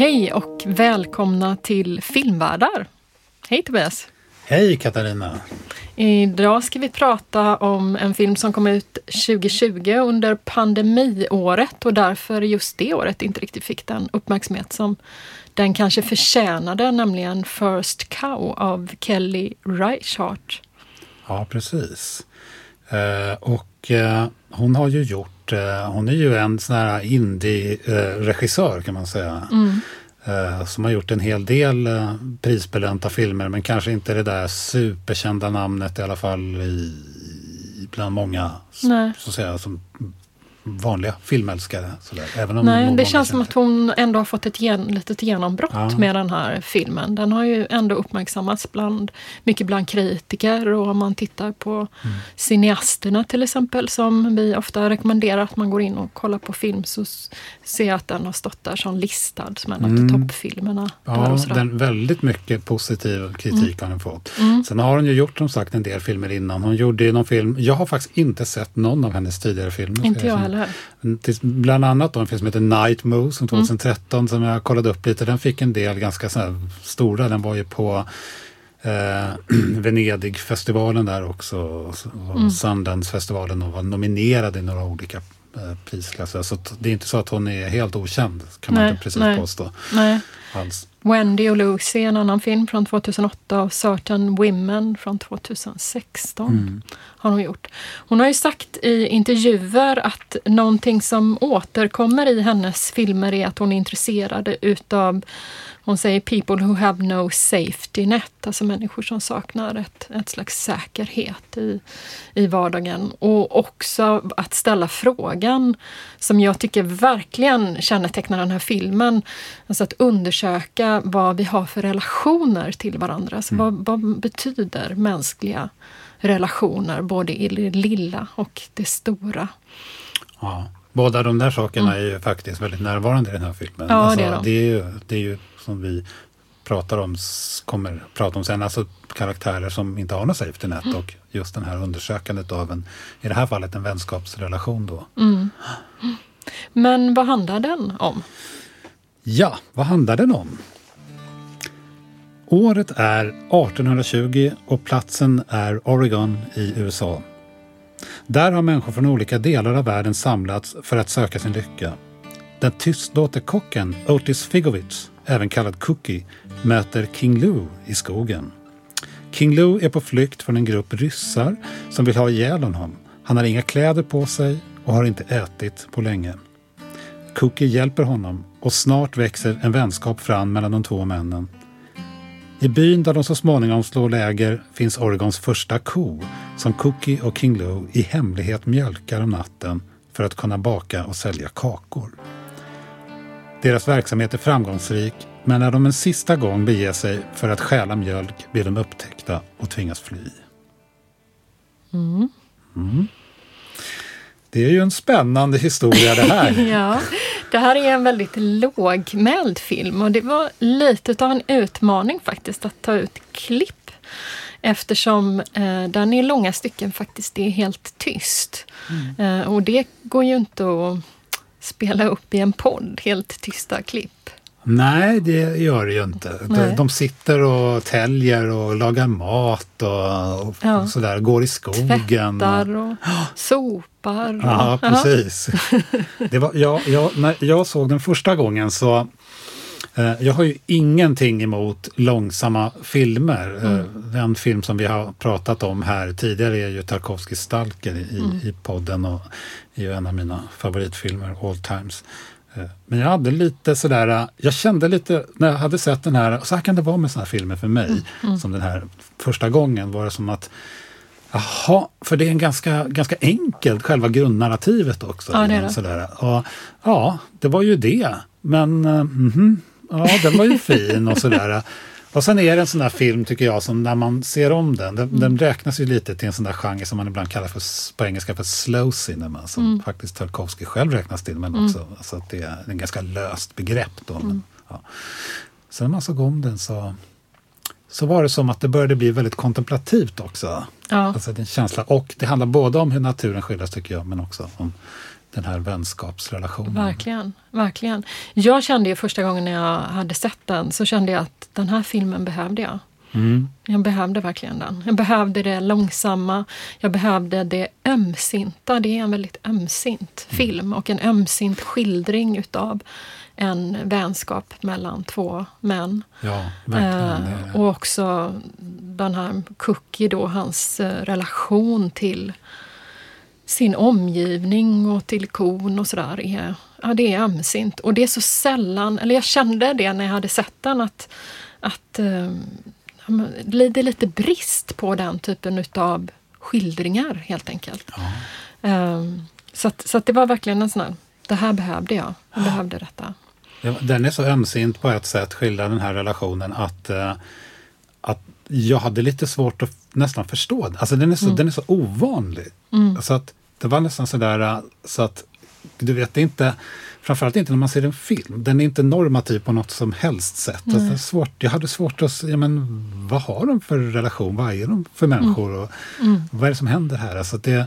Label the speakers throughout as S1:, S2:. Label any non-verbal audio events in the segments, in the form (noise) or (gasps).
S1: Hej och välkomna till Filmvärdar. Hej Tobias!
S2: Hej Katarina!
S1: Idag ska vi prata om en film som kom ut 2020 under pandemiåret och därför just det året inte riktigt fick den uppmärksamhet som den kanske förtjänade, nämligen First Cow av Kelly Reichardt.
S2: Ja, precis. Eh, och eh, hon har ju gjort, eh, hon är ju en sån här indie-regissör kan man säga. Mm. Eh, som har gjort en hel del eh, prisbelönta filmer men kanske inte det där superkända namnet i alla fall i, bland många Nej. så att säga, som vanliga filmälskare. Sådär, även om
S1: Nej, det känns som att hon ändå har fått ett gen, litet genombrott ja. med den här filmen. Den har ju ändå uppmärksammats bland, mycket bland kritiker och om man tittar på mm. cineasterna till exempel som vi ofta rekommenderar att man går in och kollar på film så ser jag att den har stått där som listad som en mm. av toppfilmerna.
S2: Ja, den väldigt mycket positiv kritik mm. har den fått. Mm. Sen har hon ju gjort som sagt en del filmer innan. Hon gjorde ju någon film, jag har faktiskt inte sett någon av hennes tidigare filmer.
S1: Inte jag heller
S2: här. Bland annat då en film som heter Night Moves från 2013 mm. som jag kollade upp lite. Den fick en del ganska stora. Den var ju på eh, (clears throat) Venedigfestivalen där också. Och mm. Sundance-festivalen och var nominerad i några olika eh, prisklasser. Så det är inte så att hon är helt okänd kan man nej, inte precis nej, påstå.
S1: Nej. Alls. Wendy och Lucy, en annan film från 2008 och Certain Women från 2016 mm. har hon gjort. Hon har ju sagt i intervjuer att någonting som återkommer i hennes filmer är att hon är intresserad utav hon säger people who have no safety net, alltså människor som saknar ett, ett slags säkerhet i, i vardagen. Och också att ställa frågan, som jag tycker verkligen kännetecknar den här filmen, alltså att undersöka vad vi har för relationer till varandra. Alltså mm. vad, vad betyder mänskliga relationer, både i det lilla och det stora?
S2: Ja. Båda de där sakerna mm. är ju faktiskt väldigt närvarande i den här filmen.
S1: Ja, alltså, det, är de.
S2: det, är ju, det är ju som vi pratar om, kommer prata om sen, alltså karaktärer som inte har något safety net mm. och just den här undersökandet av en, i det här fallet en vänskapsrelation då.
S1: Mm. Men vad handlar den om?
S2: Ja, vad handlar den om? Året är 1820 och platsen är Oregon i USA. Där har människor från olika delar av världen samlats för att söka sin lycka. Den tystlåte kocken Otis Figovich, även kallad Cookie, möter King Lou i skogen. King Lou är på flykt från en grupp ryssar som vill ha ihjäl honom. Han har inga kläder på sig och har inte ätit på länge. Cookie hjälper honom och snart växer en vänskap fram mellan de två männen. I byn där de så småningom slår läger finns Oregons första ko som Cookie och King Lou i hemlighet mjölkar om natten för att kunna baka och sälja kakor. Deras verksamhet är framgångsrik men när de en sista gång beger sig för att stjäla mjölk blir de upptäckta och tvingas fly.
S1: Mm.
S2: Mm. Det är ju en spännande historia det här. (laughs)
S1: ja, det här är en väldigt lågmäld film och det var lite av en utmaning faktiskt att ta ut klipp eftersom eh, den i långa stycken faktiskt är helt tyst. Mm. Eh, och det går ju inte att spela upp i en podd, helt tysta klipp.
S2: Nej, det gör det ju inte. De, de sitter och täljer och lagar mat och, och ja. sådär, går i skogen.
S1: Tvättar och, (gasps) och sopar. Och,
S2: ja, precis. det var, jag, jag, när jag såg den första gången så jag har ju ingenting emot långsamma filmer. Eh, mm. En film som vi har pratat om här tidigare är ju Tarkovskis Stalker i, mm. i podden och är ju en av mina favoritfilmer all times. Eh, men jag hade lite sådär, eh, jag kände lite när jag hade sett den här, så här kan det vara med sådana här filmer för mig, mm, mm. som den här första gången var det som att Jaha, för det är en ganska, ganska enkelt, själva grundnarrativet också.
S1: Ja, det är det. Sådär.
S2: Och, ja, det var ju det. Men, mm -hmm, ja, den var ju fin och sådär. Och sen är det en sån där film tycker jag som när man ser om den, den, mm. den räknas ju lite till en sån där genre som man ibland kallar för, på engelska för slow cinema, som mm. faktiskt Tarkovsky själv räknas till, men mm. också alltså att det är en ganska löst begrepp. Då, men, mm. ja. Sen när man såg om den så, så var det som att det började bli väldigt kontemplativt också.
S1: Ja.
S2: Alltså den känsla, och det handlar både om hur naturen skildras tycker jag, men också om den här vänskapsrelationen.
S1: Verkligen, verkligen. Jag kände ju första gången när jag hade sett den så kände jag att den här filmen behövde jag.
S2: Mm.
S1: Jag behövde verkligen den. Jag behövde det långsamma, jag behövde det ömsinta. Det är en väldigt ömsint
S2: Mm.
S1: film och en ömsint skildring utav en vänskap mellan två män.
S2: Ja, verkligen.
S1: Eh, och också den här Cookie då, hans eh, relation till sin omgivning och till kon och sådär. Är, ja, det är ömsint. Och det är så sällan, eller jag kände det när jag hade sett den att, att eh, ja, det är lite brist på den typen utav skildringar helt enkelt.
S2: Ja.
S1: Eh, så att, så att det var verkligen en sån här, det här behövde jag. Jag behövde detta.
S2: Den är så ömsint på ett sätt, skildrar den här relationen, att, eh, att jag hade lite svårt att nästan förstå den. Alltså den är så, den är så ovanlig. Så att det var nästan sådär eh, så att du vet, det är inte, framförallt inte när man ser en film, den är inte normativ på något som helst sätt. Alltså, det är svårt, jag hade svårt att, ja, men vad har de för relation, vad är de för människor? Och vad är det som händer här? Alltså det,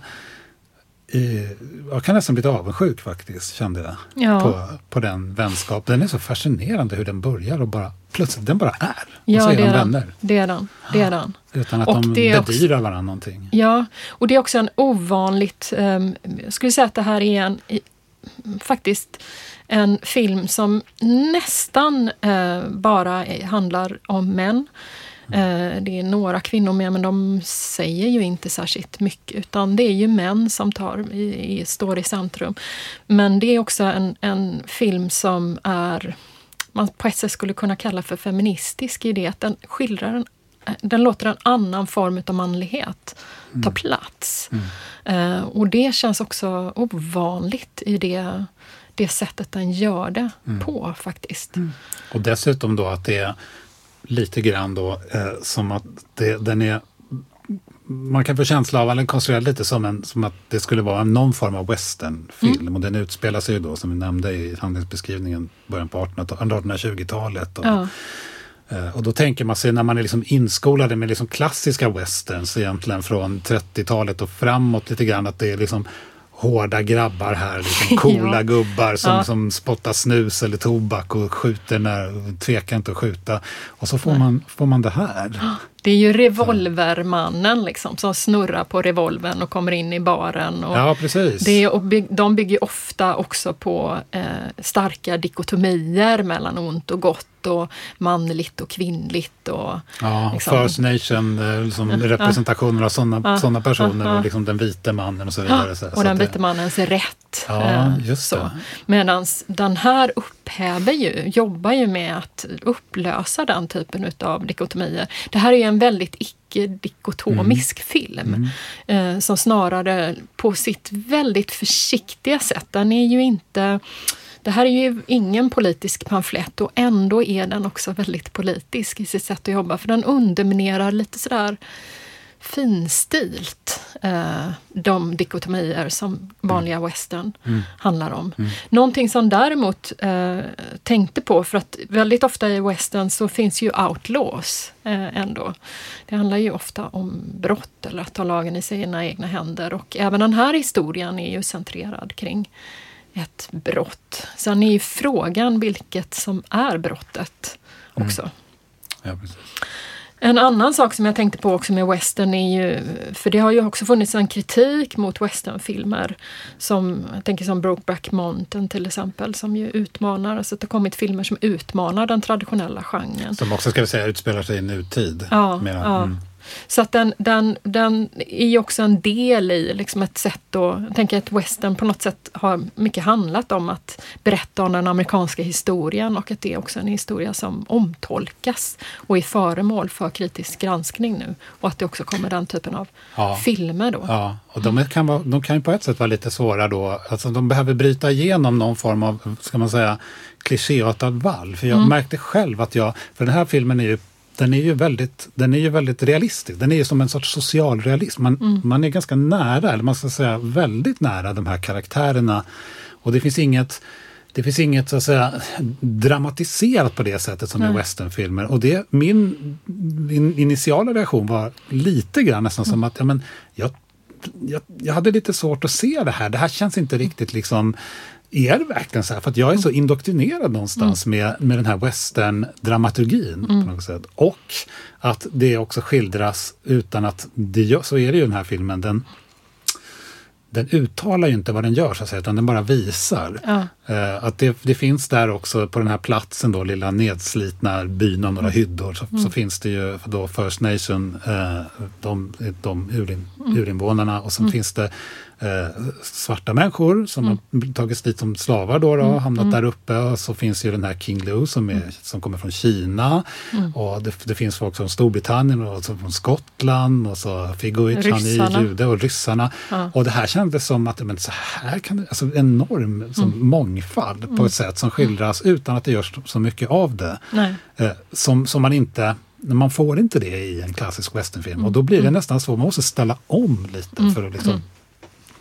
S2: jag kan nästan bli lite avundsjuk faktiskt, kände jag,
S1: Ja.
S2: på, på den vänskap. Den är så fascinerande hur den börjar och bara plötsligt, den bara är. Och
S1: Ja,
S2: så är de vänner.
S1: Det är den. Det är den. (gasps)
S2: Utan att
S1: Och
S2: de
S1: är också-
S2: bedyrar varandra någonting.
S1: Ja, och det är också en ovanligt... Um, jag skulle säga att det här är en, i, faktiskt en film som nästan eh, bara handlar om män. Eh, det är några kvinnor med, men de säger ju inte särskilt mycket. Utan det är ju män som tar, i, står i centrum. Men det är också en, en film som är man på ett sätt skulle kunna kalla för feministisk i det att den skildrar en den låter en annan form av manlighet ta plats. Eh, och det känns också ovanligt i det, det sättet den gör det på faktiskt.
S2: Och dessutom då att det lite grann då eh, som att det, den är man kan få känsla av, eller konstruera lite som, en, som att det skulle vara någon form av westernfilm. Och den utspelar sig ju då, som vi nämnde i handlingsbeskrivningen, början på 1820-talet. Och,
S1: Ja.
S2: eh, och då tänker man sig när man är liksom inskolade med liksom klassiska westerns egentligen från 30-talet och framåt lite grann, att det är liksom hårda grabbar här, liksom (laughs) coola
S1: Ja.
S2: gubbar som,
S1: Ja.
S2: som spottar snus eller tobak och skjuter när, tvekar inte att skjuta. Och så får man, får man det här.
S1: Det är ju revolvermannen liksom, som snurrar på revolvern och kommer in i baren. Och
S2: Ja, precis.
S1: det och by, de bygger ofta också på eh, starka dikotomier mellan ont och gott och manligt och kvinnligt. Och,
S2: Ja,
S1: liksom.
S2: First Nation, eh, liksom representationer av sådana
S1: Ja,
S2: såna personer och liksom den vite mannen och så vidare.
S1: Och
S2: så
S1: den vite mannens rätt.
S2: Ja,
S1: eh,
S2: just det.
S1: Medan den här upphäver ju, jobbar ju med att upplösa den typen av dikotomier. Det här är en väldigt icke-dikotomisk
S2: Mm.
S1: film. Eh, som snarare på sitt väldigt försiktiga sätt, den är ju inte det här är ju ingen politisk pamflett och ändå är den också väldigt politisk i sitt sätt att jobba. För den underminerar lite sådär finstilt eh, de dikotomier som vanliga western handlar om. Någonting som däremot eh, tänkte på, för att väldigt ofta i western så finns ju outlaws eh, ändå. Det handlar ju ofta om brott eller att ta lagen i sina egna händer och även den här historien är ju centrerad kring ett brott. Sen är ju frågan vilket som är brottet också.
S2: Ja, precis.
S1: En annan sak som jag tänkte på också med western är ju, för det har ju också funnits en kritik mot westernfilmer. Som, jag tänker som Brokeback Mountain till exempel, som ju utmanar, alltså det har kommit filmer som utmanar den traditionella genren.
S2: Som också ska vi säga utspelar sig i nutid.
S1: Ja,
S2: Mera.
S1: ja.
S2: Mm.
S1: Så att den, den, den är ju också en del i liksom ett sätt att, jag tänker att western på något sätt har mycket handlat om att berätta om den amerikanska historien och att det är också en historia som omtolkas och är föremål för kritisk granskning nu. Och att det också kommer den typen av
S2: Ja.
S1: filmer då.
S2: Ja, och de, kan vara, de kan ju på ett sätt vara lite svåra då. Alltså de behöver bryta igenom någon form av, ska man säga, klichéartad vall. För jag
S1: Mm.
S2: märkte själv att jag, för den här filmen är ju den är, ju väldigt, den är ju väldigt realistisk. Den är ju som en sorts socialrealism. Man,
S1: Mm.
S2: man är ganska nära, eller man ska säga väldigt nära de här karaktärerna. Och det finns inget, det finns inget så att säga, dramatiserat på det sättet som i
S1: Nej.
S2: westernfilmer. Och det, min, min initiala reaktion var lite grann nästan som att ja, men, jag jag, jag hade lite svårt att se det här. Det här känns inte riktigt liksom är det verkligen så här? För att jag är så indoktrinerad någonstans mm. med, med den här western-dramaturgin. Mm. på något sätt. Och att det också skildras utan att det gör, så är det ju den här filmen. Den, den uttalar ju inte vad den gör, så att säga, utan den bara visar. Ja. Uh, att det, det, finns där också på den här platsen, då, lilla nedslitna byn av några mm. hyddor, så, mm. så, finns det ju då First Nation, uh, de, de urin, mm. urinvånarna, och så mm. finns det eh, svarta människor som mm. har tagits dit som slavar då, då mm. hamnat mm. där uppe. Och så finns ju den här King Lu som, är, mm. som kommer från Kina. Mm. Och det, det, finns folk från Storbritannien och från Skottland och så Figuich, han är jude och ryssarna. Ja. Och det här kändes som att men så här kan det, alltså enorm som mm. mångfald på ett sätt som skildras utan att det görs så mycket av det. Eh, som, som man inte man får inte det i en klassisk westernfilm och då blir det nästan så, man måste ställa om lite för att liksom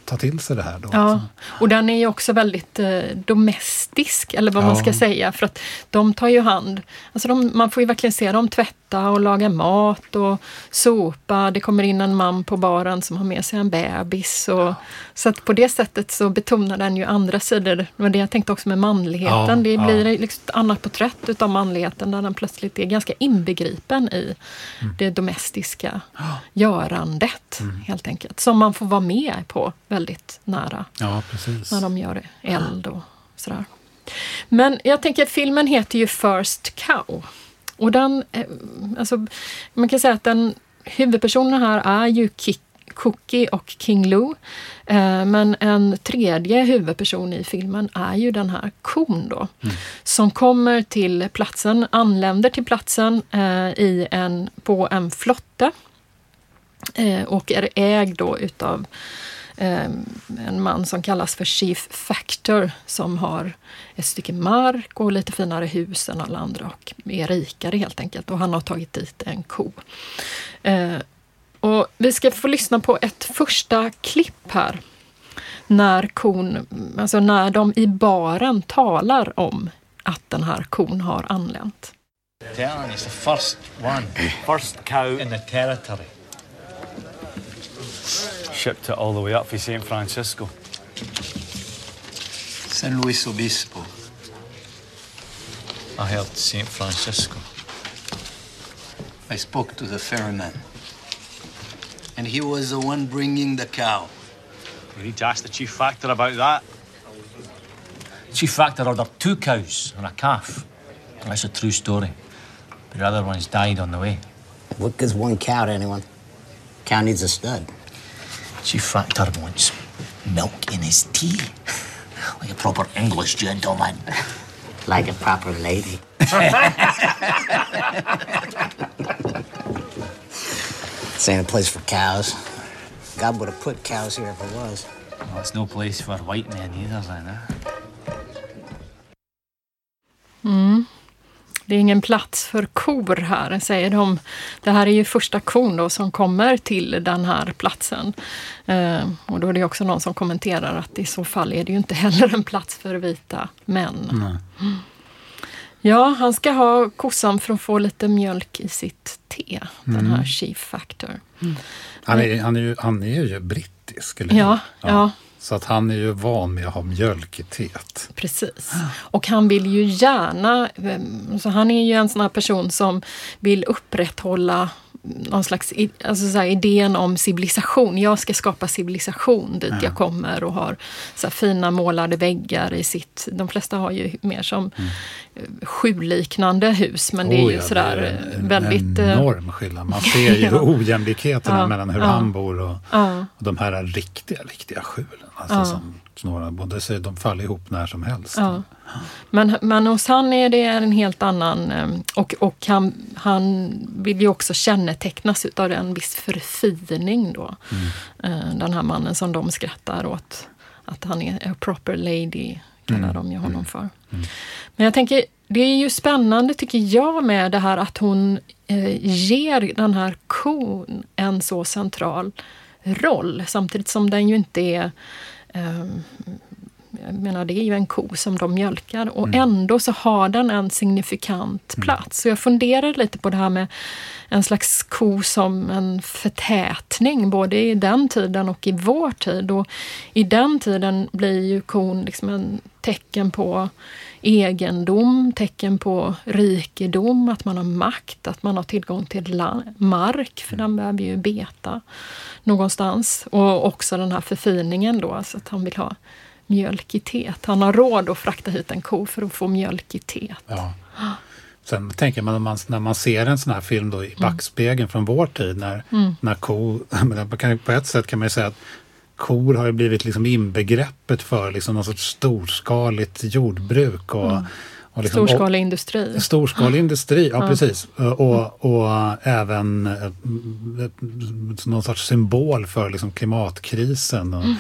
S2: ta till sig det här. Då,
S1: ja, alltså. och den är ju också väldigt eh, domestisk, eller vad ja. man ska säga, för att de tar ju hand, alltså de, man får ju verkligen se dem tvätta och laga mat och sopa. Det kommer in en man på baren som har med sig en bebis. Och, ja. Så att på det sättet så betonar den ju andra sidor. Det var det jag tänkte också med manligheten. det blir liksom ett annat porträtt utav manligheten där den plötsligt är ganska inbegripen i mm. det domestiska görandet, mm. helt enkelt. Som man får vara med på väldigt nära.
S2: Ja, precis.
S1: När de gör eld och sådär. Men jag tänker, filmen heter ju First Cow. Och den, eh, alltså, man kan säga att den huvudpersonen här är ju Kik Cookie och King Lou. Eh, men en tredje huvudperson i filmen är ju den här kon då. Mm. Som kommer till platsen, anländer till platsen eh, i en, på en flotte. och är ägd då utav en man som kallas för Chief Factor som har ett stycke mark och lite finare hus än alla andra och är rikare helt enkelt. Och han har tagit dit en ko. Ehm, och vi ska få lyssna på ett första klipp här. När kon, alltså när de i baren talar om att den här kon har anlänt.
S3: Telling is the first one, first cow in the territory. Shipped it all the way up from San Francisco.
S4: San Luis Obispo.
S3: I heard St. Francisco.
S4: I spoke to the ferryman. And he was the one bringing the cow.
S3: We need to ask the chief factor about that. chief factor ordered two cows and a calf. That's a true story. But the other ones died on the way.
S4: What gives one cow to anyone? Cow needs a stud.
S3: Chief Factor wants milk in his tea. (laughs) like a proper English gentleman. (laughs)
S4: like a proper lady. this ain't a place for cows. God would have put cows here if it was.
S3: Well, it's no place for white men either, then, eh?
S1: Mm. Det är ingen plats för kor här, säger de. Det här är ju första kon då som kommer till den här platsen. Eh, och då är det också någon som kommenterar att i så fall är det ju inte heller en plats för vita män. Mm. Ja, han ska ha kossan för att få lite mjölk i sitt te, mm. den här Chief Factor. Mm.
S2: Han, är, han, är ju, han är ju brittisk, eller
S1: ja, ja. ja.
S2: Så att han är ju van med att ha mjölk i teet.
S1: Precis. Och han vill ju gärna, eh, så han är ju en sån här person som vill upprätthålla någon slags alltså så här, idén om civilisation. Jag ska skapa civilisation dit ja. jag kommer och har så fina målade väggar i sitt... De flesta har ju mer som mm. skjuliknande hus men det är oh, ju ja, sådär är en, väldigt...
S2: En eh, enorm skillnad. Man ser ju (laughs) ja. ojämlikheterna ja. mellan hur han bor och, och de här riktiga, riktiga skjulen. Alltså som snarare, både, de faller ihop när som helst.
S1: Men, men hos han är det en helt annan... Eh, och, och han, han vill ju också kännetecknas av en viss förfining då. Mm. Eh, den här mannen som de skrattar åt. Att han är a proper lady, kallar mm. de ju honom mm. för. Mm. Men jag tänker, det är ju spännande tycker jag med det här att hon eh, ger den här kon en så central roll. Samtidigt som den ju inte är jag menar, det är ju en ko som de mjölkar och mm. ändå så har den en signifikant mm. plats. Så jag funderar lite på det här med en slags ko som en förtätning, både i den tiden och i vår tid. Och I den tiden blir ju kon liksom en tecken på egendom, tecken på rikedom, att man har makt, att man har tillgång till mark, för den behöver ju beta någonstans. Och också den här förfiningen då, alltså att han vill ha mjölk i teet. Han har råd att frakta hit en ko för att få mjölk i teet. Ja.
S2: Sen tänker man när, man när man ser en sån här film då i mm. backspegeln mm. från vår tid när, mm. när ko, (laughs) på ett sätt kan man ju säga att kor har blivit liksom inbegreppet för liksom någon sorts storskaligt jordbruk. Och, mm.
S1: och liksom, storskalig industri.
S2: Storskalig industri, ja, ja. precis. Och, och även eh, någon sorts symbol för liksom klimatkrisen. Och, mm.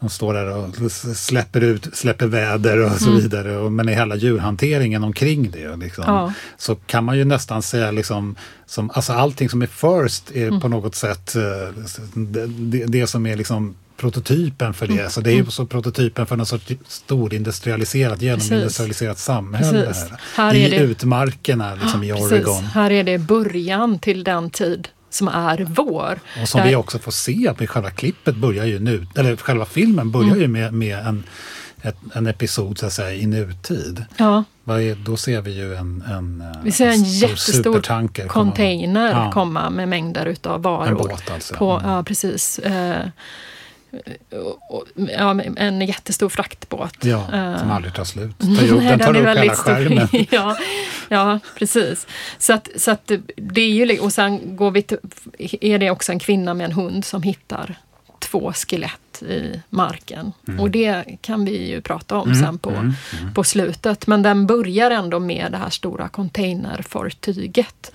S2: De står där och släpper ut, släpper väder och så mm. vidare. Men i hela djurhanteringen omkring det liksom, ja. så kan man ju nästan säga liksom, som, alltså allting som är first är mm. på något sätt eh, det, det som är liksom prototypen för det. Mm. Så det är ju mm. så prototypen för något sorts storindustrialiserat, genomindustrialiserat samhälle. Här. här I det... utmarkerna liksom, i (gasps) Oregon.
S1: Här är det början till den tid som är vår.
S2: Och som Där... vi också får se, att själva klippet börjar ju nu, eller själva filmen börjar mm. ju med, med en, ett, en episod så att säga, i nutid. Ja. Då ser vi ju en, en,
S1: eh, vi ser en, en jättestor container komma. Ja. komma med mängder utav varor. En
S2: båt alltså.
S1: På, mm. Ja, precis. Eh, ja, en jättestor fraktbåt.
S2: Ja, som uh, aldrig tar slut. (laughs) Tar upp, den tar upp hela skärmen. (laughs)
S1: ja, ja, precis. Så att, så att det är ju, och sen går vi till, är det också en kvinna med en hund som hittar två skelett i marken. Mm. Och det kan vi ju prata om mm. sen på, mm. mm. på slutet. Men den börjar ändå med det här stora containerfartyget.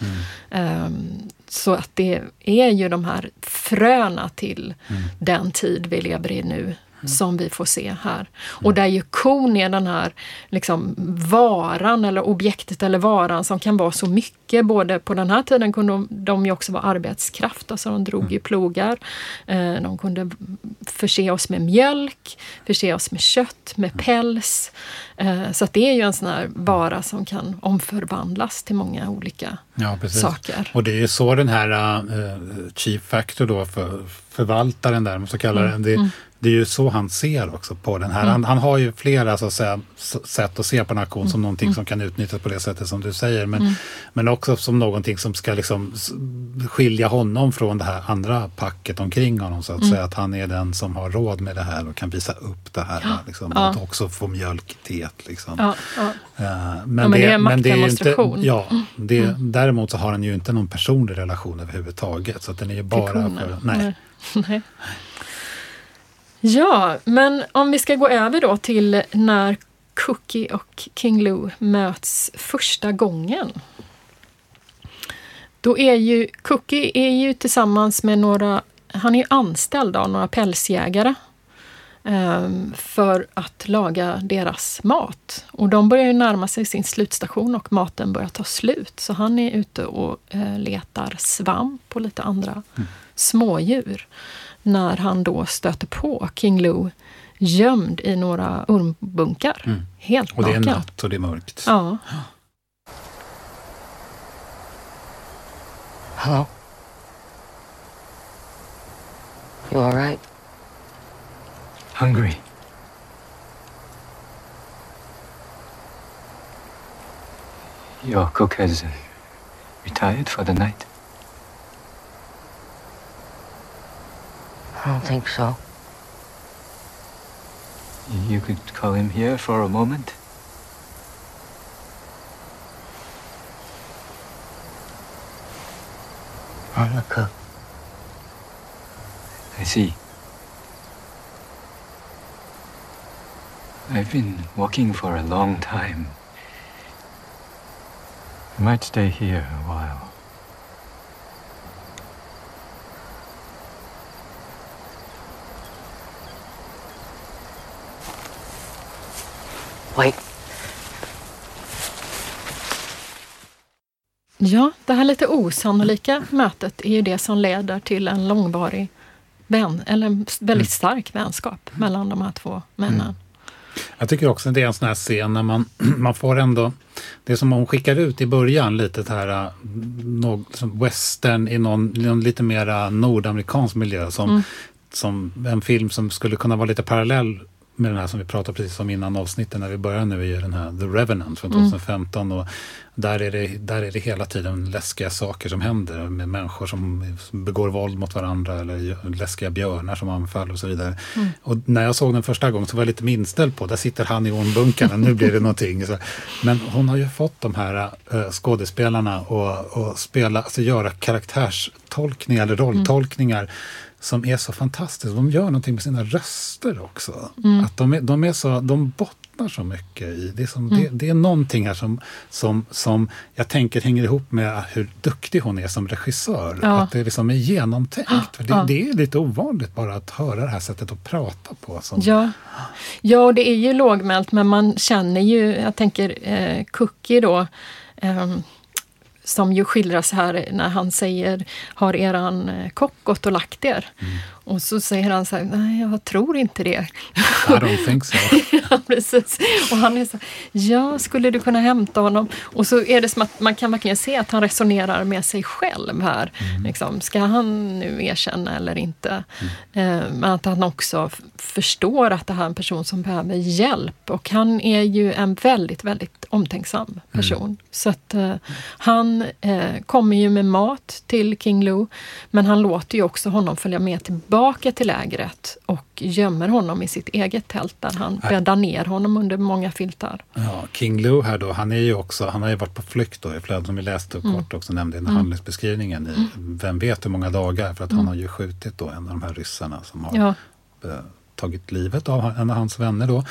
S1: Um, så att det är ju de här fröna till mm. den tid vi lever i nu som vi får se här. Och där ju kon är den här liksom, varan eller objektet eller varan som kan vara så mycket. Både på den här tiden kunde de, de ju också vara arbetskraft, alltså de drog ju plogar. Eh, de kunde förse oss med mjölk, förse oss med kött, med päls. Eh, så att det är ju en sån här vara som kan omförvandlas till många olika ja, saker.
S2: Och det är så den här uh, Chief Factor då, för, förvaltaren där, man så kallar mm. det, mm det är ju så han ser också på den här. Mm. Han, han, har ju flera så att säga, sätt att se på narkon mm. som någonting mm. som kan utnyttjas på det sättet som du säger. Men, mm. men också som någonting som ska liksom skilja honom från det här andra packet omkring honom. Så att mm. säga att han är den som har råd med det här och kan visa upp det här. Liksom, ja. Och också få mjölk i teet. Liksom. Ja, ja.
S1: Uh, men, men, det, det är men det är ju inte,
S2: ja, det, mm. Däremot så har han ju inte någon personlig relation överhuvudtaget. Så att den är ju bara för... Nej. nej. (laughs)
S1: Ja, men om vi ska gå över då till när Cookie och King Lou möts första gången. Då är ju Cookie är ju tillsammans med några, han är ju anställd av några pälsjägare um, för att laga deras mat. Och de börjar ju närma sig sin slutstation och maten börjar ta slut. Så han är ute och uh, letar svamp och lite andra mm. smådjur när han då stöter på King Lou gömd i några ormbunkar. Mm. Helt
S2: Och det är natt och det är mörkt.
S1: Ja.
S5: Hello? You all right?
S6: Hungry. Your cook has retired for the night.
S5: I don't think so.
S6: You could call him here for a moment?
S5: Oh, Monica.
S6: Uh, I see. I've been walking for a long time. I might stay here a while.
S5: Wait.
S1: Ja, det här lite osannolika mötet är ju det som leder till en långvarig vän, eller en väldigt mm. stark vänskap mellan de här två männen. Mm.
S2: Jag tycker också att det är en sån här scen när man, (clears throat) man får ändå... Det som om hon skickar ut i början lite det här som western i någon, någon lite mera nordamerikansk miljö. Som,
S1: Mm.
S2: som en film som skulle kunna vara lite parallell med den här som vi pratade precis om innan avsnittet när vi började nu är ju den här The Revenant från
S1: Mm.
S2: 2015. Och där, är det, där är det hela tiden läskiga saker som händer med människor som begår våld mot varandra eller läskiga björnar som anfaller och så vidare.
S1: Mm.
S2: Och när jag såg den första gången så var jag lite minställd på, där sitter han i ormbunkarna, nu blir det någonting. Så, men hon har ju fått de här äh, skådespelarna och, och spela, alltså göra karaktärstolkningar eller rolltolkningar som är så fantastiska. De gör någonting med sina röster också. Att de, är, de, är så, de bottnar så mycket i. Det är, som, det, det är någonting här som, som, som jag tänker hänger ihop med hur duktig hon är som regissör.
S1: Ja.
S2: Att det liksom är genomtänkt. För det,
S1: Ja.
S2: det är lite ovanligt bara att höra det här sättet att prata på. Som,
S1: Ja. ja, och det är ju lågmält men man känner ju, jag tänker eh, Cookie då, ehm, som ju skildras här när han säger Har eran eh, kock gått och lagt er? Mm. Och så säger han så här, nej jag tror inte det.
S2: I don't think so. (laughs)
S1: ja, precis. Och han är så här, ja, skulle du kunna hämta honom? Och så är det som att man kan verkligen se att han resonerar med sig själv här. Liksom, ska han nu erkänna eller inte? Eh, men att han också förstår att det här är en person som behöver hjälp. Och han är ju en väldigt, väldigt omtänksam person. Så att eh, han eh, kommer ju med mat till King Lou, men han låter ju också honom följa med tillbaka till lägret och gömmer honom i sitt eget tält där han bäddar ner honom under många filtar.
S2: Ja, King Lou här då, han är ju också, han har ju varit på flykt då i flödet som vi läste upp kort också nämnde i här handlingsbeskrivningen i vem vet hur många dagar för att han har ju skjutit då en av de här ryssarna som har
S1: Ja.
S2: eh, tagit livet av en av hans vänner då.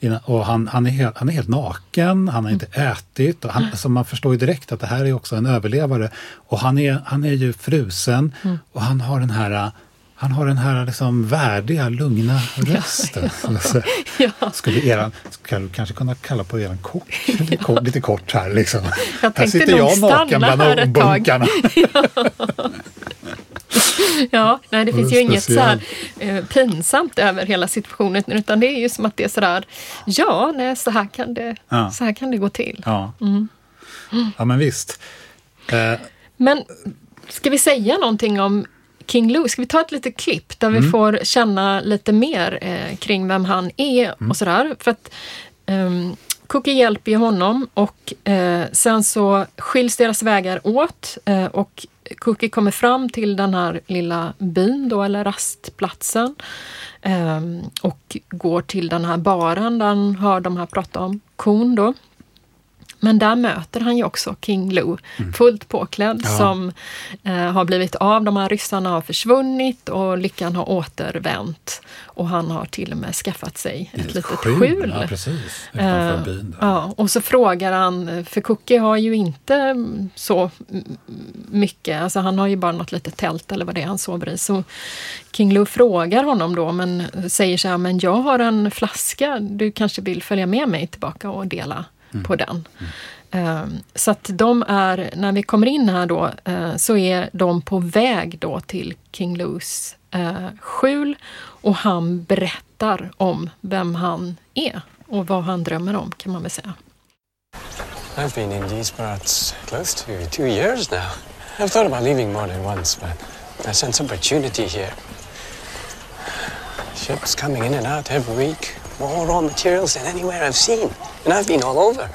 S2: Innan, och han, han, är helt, han är helt naken, han har inte ätit. Och han, så man förstår ju direkt att det här är också en överlevare. Och han är, han är ju frusen och han har den här han har den här liksom värdiga, lugna rösten. Så- (laughs)
S1: Ja.
S2: Skulle eran, du kanske kunna kalla på eran kock (laughs) lite, kort, lite kort här liksom. här
S1: tänkte
S2: sitter jag naken bland
S1: här
S2: bunkarna. (laughs)
S1: Ja, nej det finns ju inget så här, eh, pinsamt över hela situationen utan det är ju som att det är sådär, ja, nej, så, här kan det,
S2: Ja.
S1: så här kan det gå till.
S2: Ja.
S1: Mm.
S2: ja, men visst. Eh,
S1: Men ska vi säga någonting om King Lou? Ska vi ta ett litet klipp där vi
S2: Mm.
S1: får känna lite mer eh, kring vem han är
S2: Mm.
S1: och sådär. För att ehm, Cookie hjälper ju honom och eh, sen så skiljs deras vägar åt eh, och Cookie kommer fram till den här lilla byn då, eller rastplatsen ehm, och går till den här baren där han hör de här prata om kon då. Men där möter han ju också King Lou, fullt påklädd,
S2: Ja.
S1: som eh, har blivit av. De här ryssarna har försvunnit och lyckan har återvänt. Och han har till och med skaffat sig ett litet skjul.
S2: Ja, precis.
S1: Eh, ja, och så frågar han, för Cookie har ju inte mm, så mm, mycket, alltså han har ju bara något litet tält eller vad det är han sover i. Så King Lou frågar honom då, men säger så här, men jag har en flaska, du kanske vill följa med mig tillbaka och dela på den. Eh, Så att de är, när vi kommer in här då, eh, så är de på väg då till King Lou's eh, skjul och han berättar om vem han är och vad han drömmer om kan man väl säga.
S6: I've been in these parts close to two years now. I've thought about leaving more than once, but I sense opportunity here. Ships coming in and out every week. More raw materials than anywhere I've seen. And I've been all over.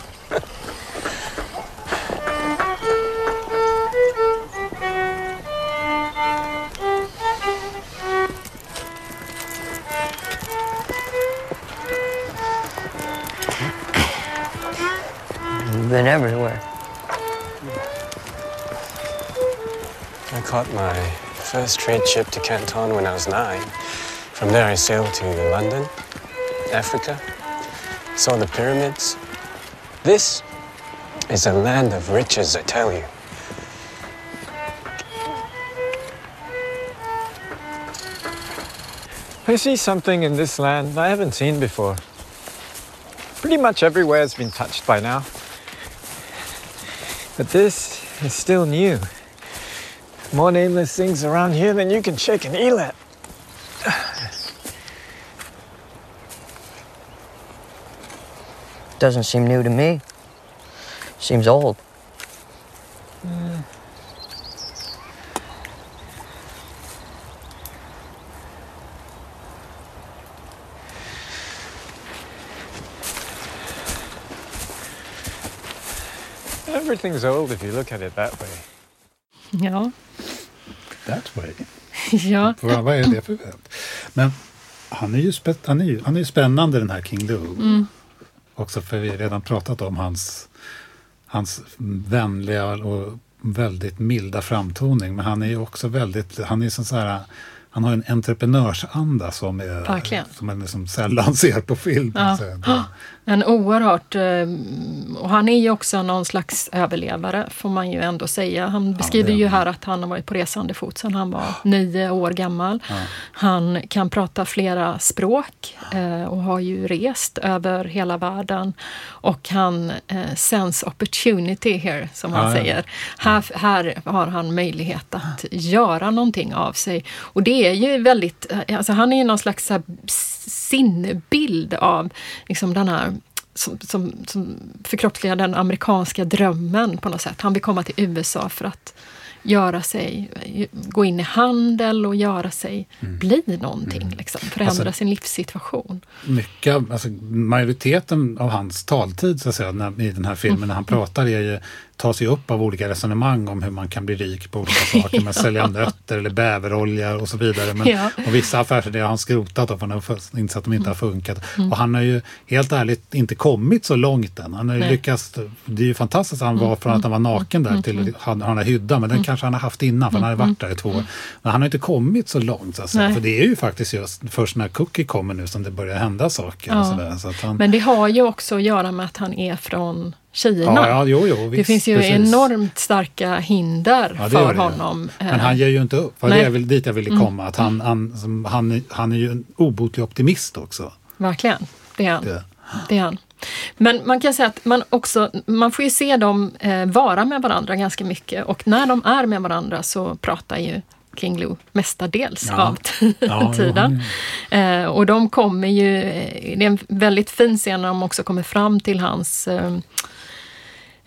S5: Been everywhere.
S6: I caught my first trade ship to Canton when I was nine. From there, I sailed to London, Africa, saw the pyramids. This is a land of riches, I tell you.
S7: I see something in this land I haven't seen before. Pretty much everywhere has been touched by now. But this is still new. More nameless things around here than you can shake an eel
S5: Doesn't seem new to me. Seems old.
S7: Everything's old if you look at it that way.
S1: Ja.
S2: That way. (laughs)
S1: ja.
S2: Vad, vad är det för vänt? Men han är, ju spä, han, är ju, han är spännande den här King Lou.
S1: Mm.
S2: Också för vi har redan pratat om hans, hans vänliga och väldigt milda framtoning. Men han är ju också väldigt, han är sån så här, han har en entreprenörsanda som, är,
S1: Verkligen.
S2: som man liksom sällan (laughs) ser på film.
S1: Ja. (gasps) En oerhört... eh, Och han är ju också någon slags överlevare, får man ju ändå säga. Han beskriver
S2: är
S1: ju här att han har varit på resande fot sedan han var (gasps) nio år gammal. Han kan prata flera språk eh, och har ju rest över hela världen. Och han eh, sense opportunity here, som han
S2: Ja, ja.
S1: säger. Här, här har han möjlighet att göra någonting av sig. Och det är ju väldigt, alltså han är ju någon slags så sinnebild av liksom den här som, som, som förkroppsligar den amerikanska drömmen på något sätt. Han vill komma till USA för att göra sig, gå in i handel och göra sig bli någonting. Liksom, förändra
S2: Alltså-
S1: sin livssituation.
S2: mycket, alltså majoriteten av hans taltid så att säga, när, i den här filmen när han
S1: Mm.
S2: pratar är ju, tas ju upp av olika resonemang om hur man kan bli rik på olika saker. Med (laughs) sälja nötter eller bäverolja och så vidare. Men,
S1: Ja.
S2: Och vissa affärsidéer har han skrotat för han har insett att de inte har funkat.
S1: Mm.
S2: Och han har ju helt ärligt inte kommit så långt än. Han har ju
S1: Nej. Mm.
S2: lyckats, det är ju fantastiskt att han var från att han var naken där till att han har hyddan. Men den kanske han har haft innan för han hade varit där i två år. Men han har inte kommit så långt. Så att säga.
S1: Mm. Nej.
S2: För det är ju faktiskt just först när Cookie kommer nu som det börjar hända saker.
S1: Ja.
S2: Så att han,
S1: Men det har ju också att göra med att han är från Kina.
S2: ja, ja, jo, jo,
S1: det finns ju
S2: precis.
S1: enormt starka hinder
S2: Ja,
S1: för honom.
S2: Men
S1: Eh,
S2: han ger ju inte upp. Det.
S1: Mm.
S2: är väl dit jag ville komma. Att han, han, han, är- han är ju en obotlig optimist också.
S1: Verkligen, det är han.
S2: Det.
S1: Det är han. Men man kan säga att man också, man får ju se dem eh, vara med varandra ganska mycket och när de är med varandra så pratar ju King Lou mestadels
S2: Ja.
S1: av
S2: Ja, (laughs)
S1: tiden. Eh, och de kommer ju, eh, det är en väldigt fin scen när de också kommer fram till hans eh,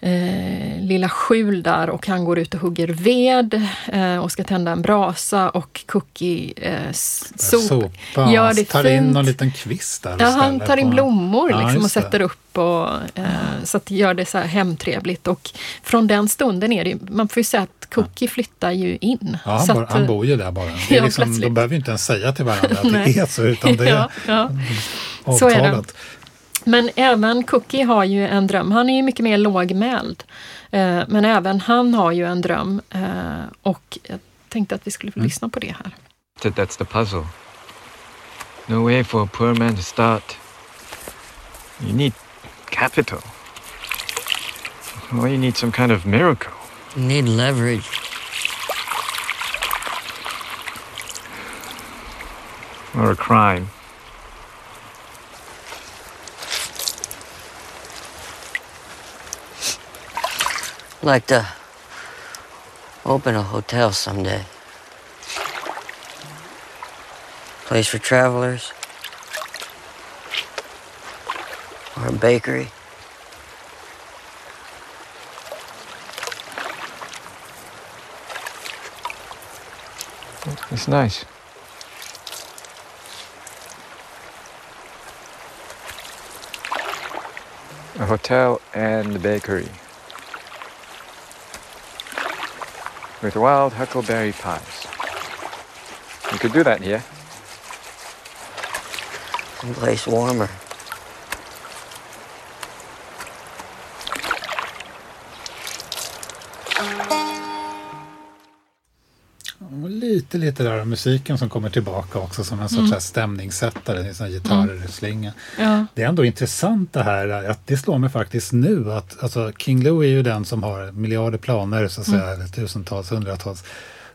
S1: eh, lilla skjul där och han går ut och hugger ved eh, och ska tända en brasa och Cookie eh, s- sop,
S2: Sopa,
S1: gör det
S2: tar in
S1: fint.
S2: någon liten kvist där.
S1: Ja, han tar in
S2: på.
S1: blommor
S2: Ja,
S1: liksom, och
S2: just det.
S1: sätter upp och, eh, så att gör det så här hemtrevligt. Och från den stunden är det man får ju säga att Cookie flyttar ju in.
S2: Ja, han,
S1: så
S2: bara,
S1: att,
S2: han bor ju där bara. (laughs) Det
S1: Ja,
S2: liksom, de behöver ju inte ens säga till varandra att det är så, utan det är (laughs)
S1: ja, ja. Så är det. Men även Cookie har ju en dröm. Han är ju mycket mer lågmäld. Eh, men även han har ju en dröm. Eh, och jag tänkte att vi skulle få
S2: Mm.
S1: lyssna på det här.
S8: That that's the puzzle. No way for a poor man to start. You need capital. Or you need some kind of miracle.
S5: You need leverage.
S8: Or a crime.
S5: Like to open a hotel someday. Place for travelers. Or a bakery.
S8: It's nice. A hotel and a bakery. With wild huckleberry pies. You could do that here.
S5: Someplace warmer.
S2: Och lite, där av musiken som kommer tillbaka också som en sorts mm. stämningssättare. Det är såna gitarrer i slinga.
S1: Ja.
S2: Det är ändå intressant det här. Att det slår mig faktiskt nu att alltså, King Lou är ju den som har miljarder planer, så att säga, eller tusentals, hundratals,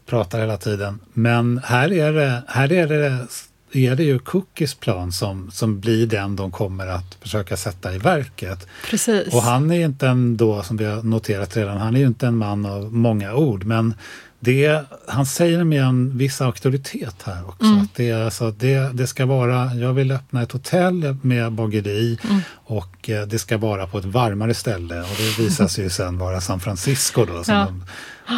S2: pratar hela tiden. Men här är det, här är det, är det ju Cookies plan som, som blir den de kommer att försöka sätta i verket.
S1: Precis.
S2: Och han är inte en då, som vi har noterat redan, han är ju inte en man av många ord, men det, han säger med en viss auktoritet här också.
S1: Mm.
S2: Att det, alltså, det, det ska vara, jag vill öppna ett hotell med bageri
S1: Mm.
S2: Och eh, det ska vara på ett varmare ställe och det visar sig ju sen vara San Francisco då som
S1: Ja.
S2: de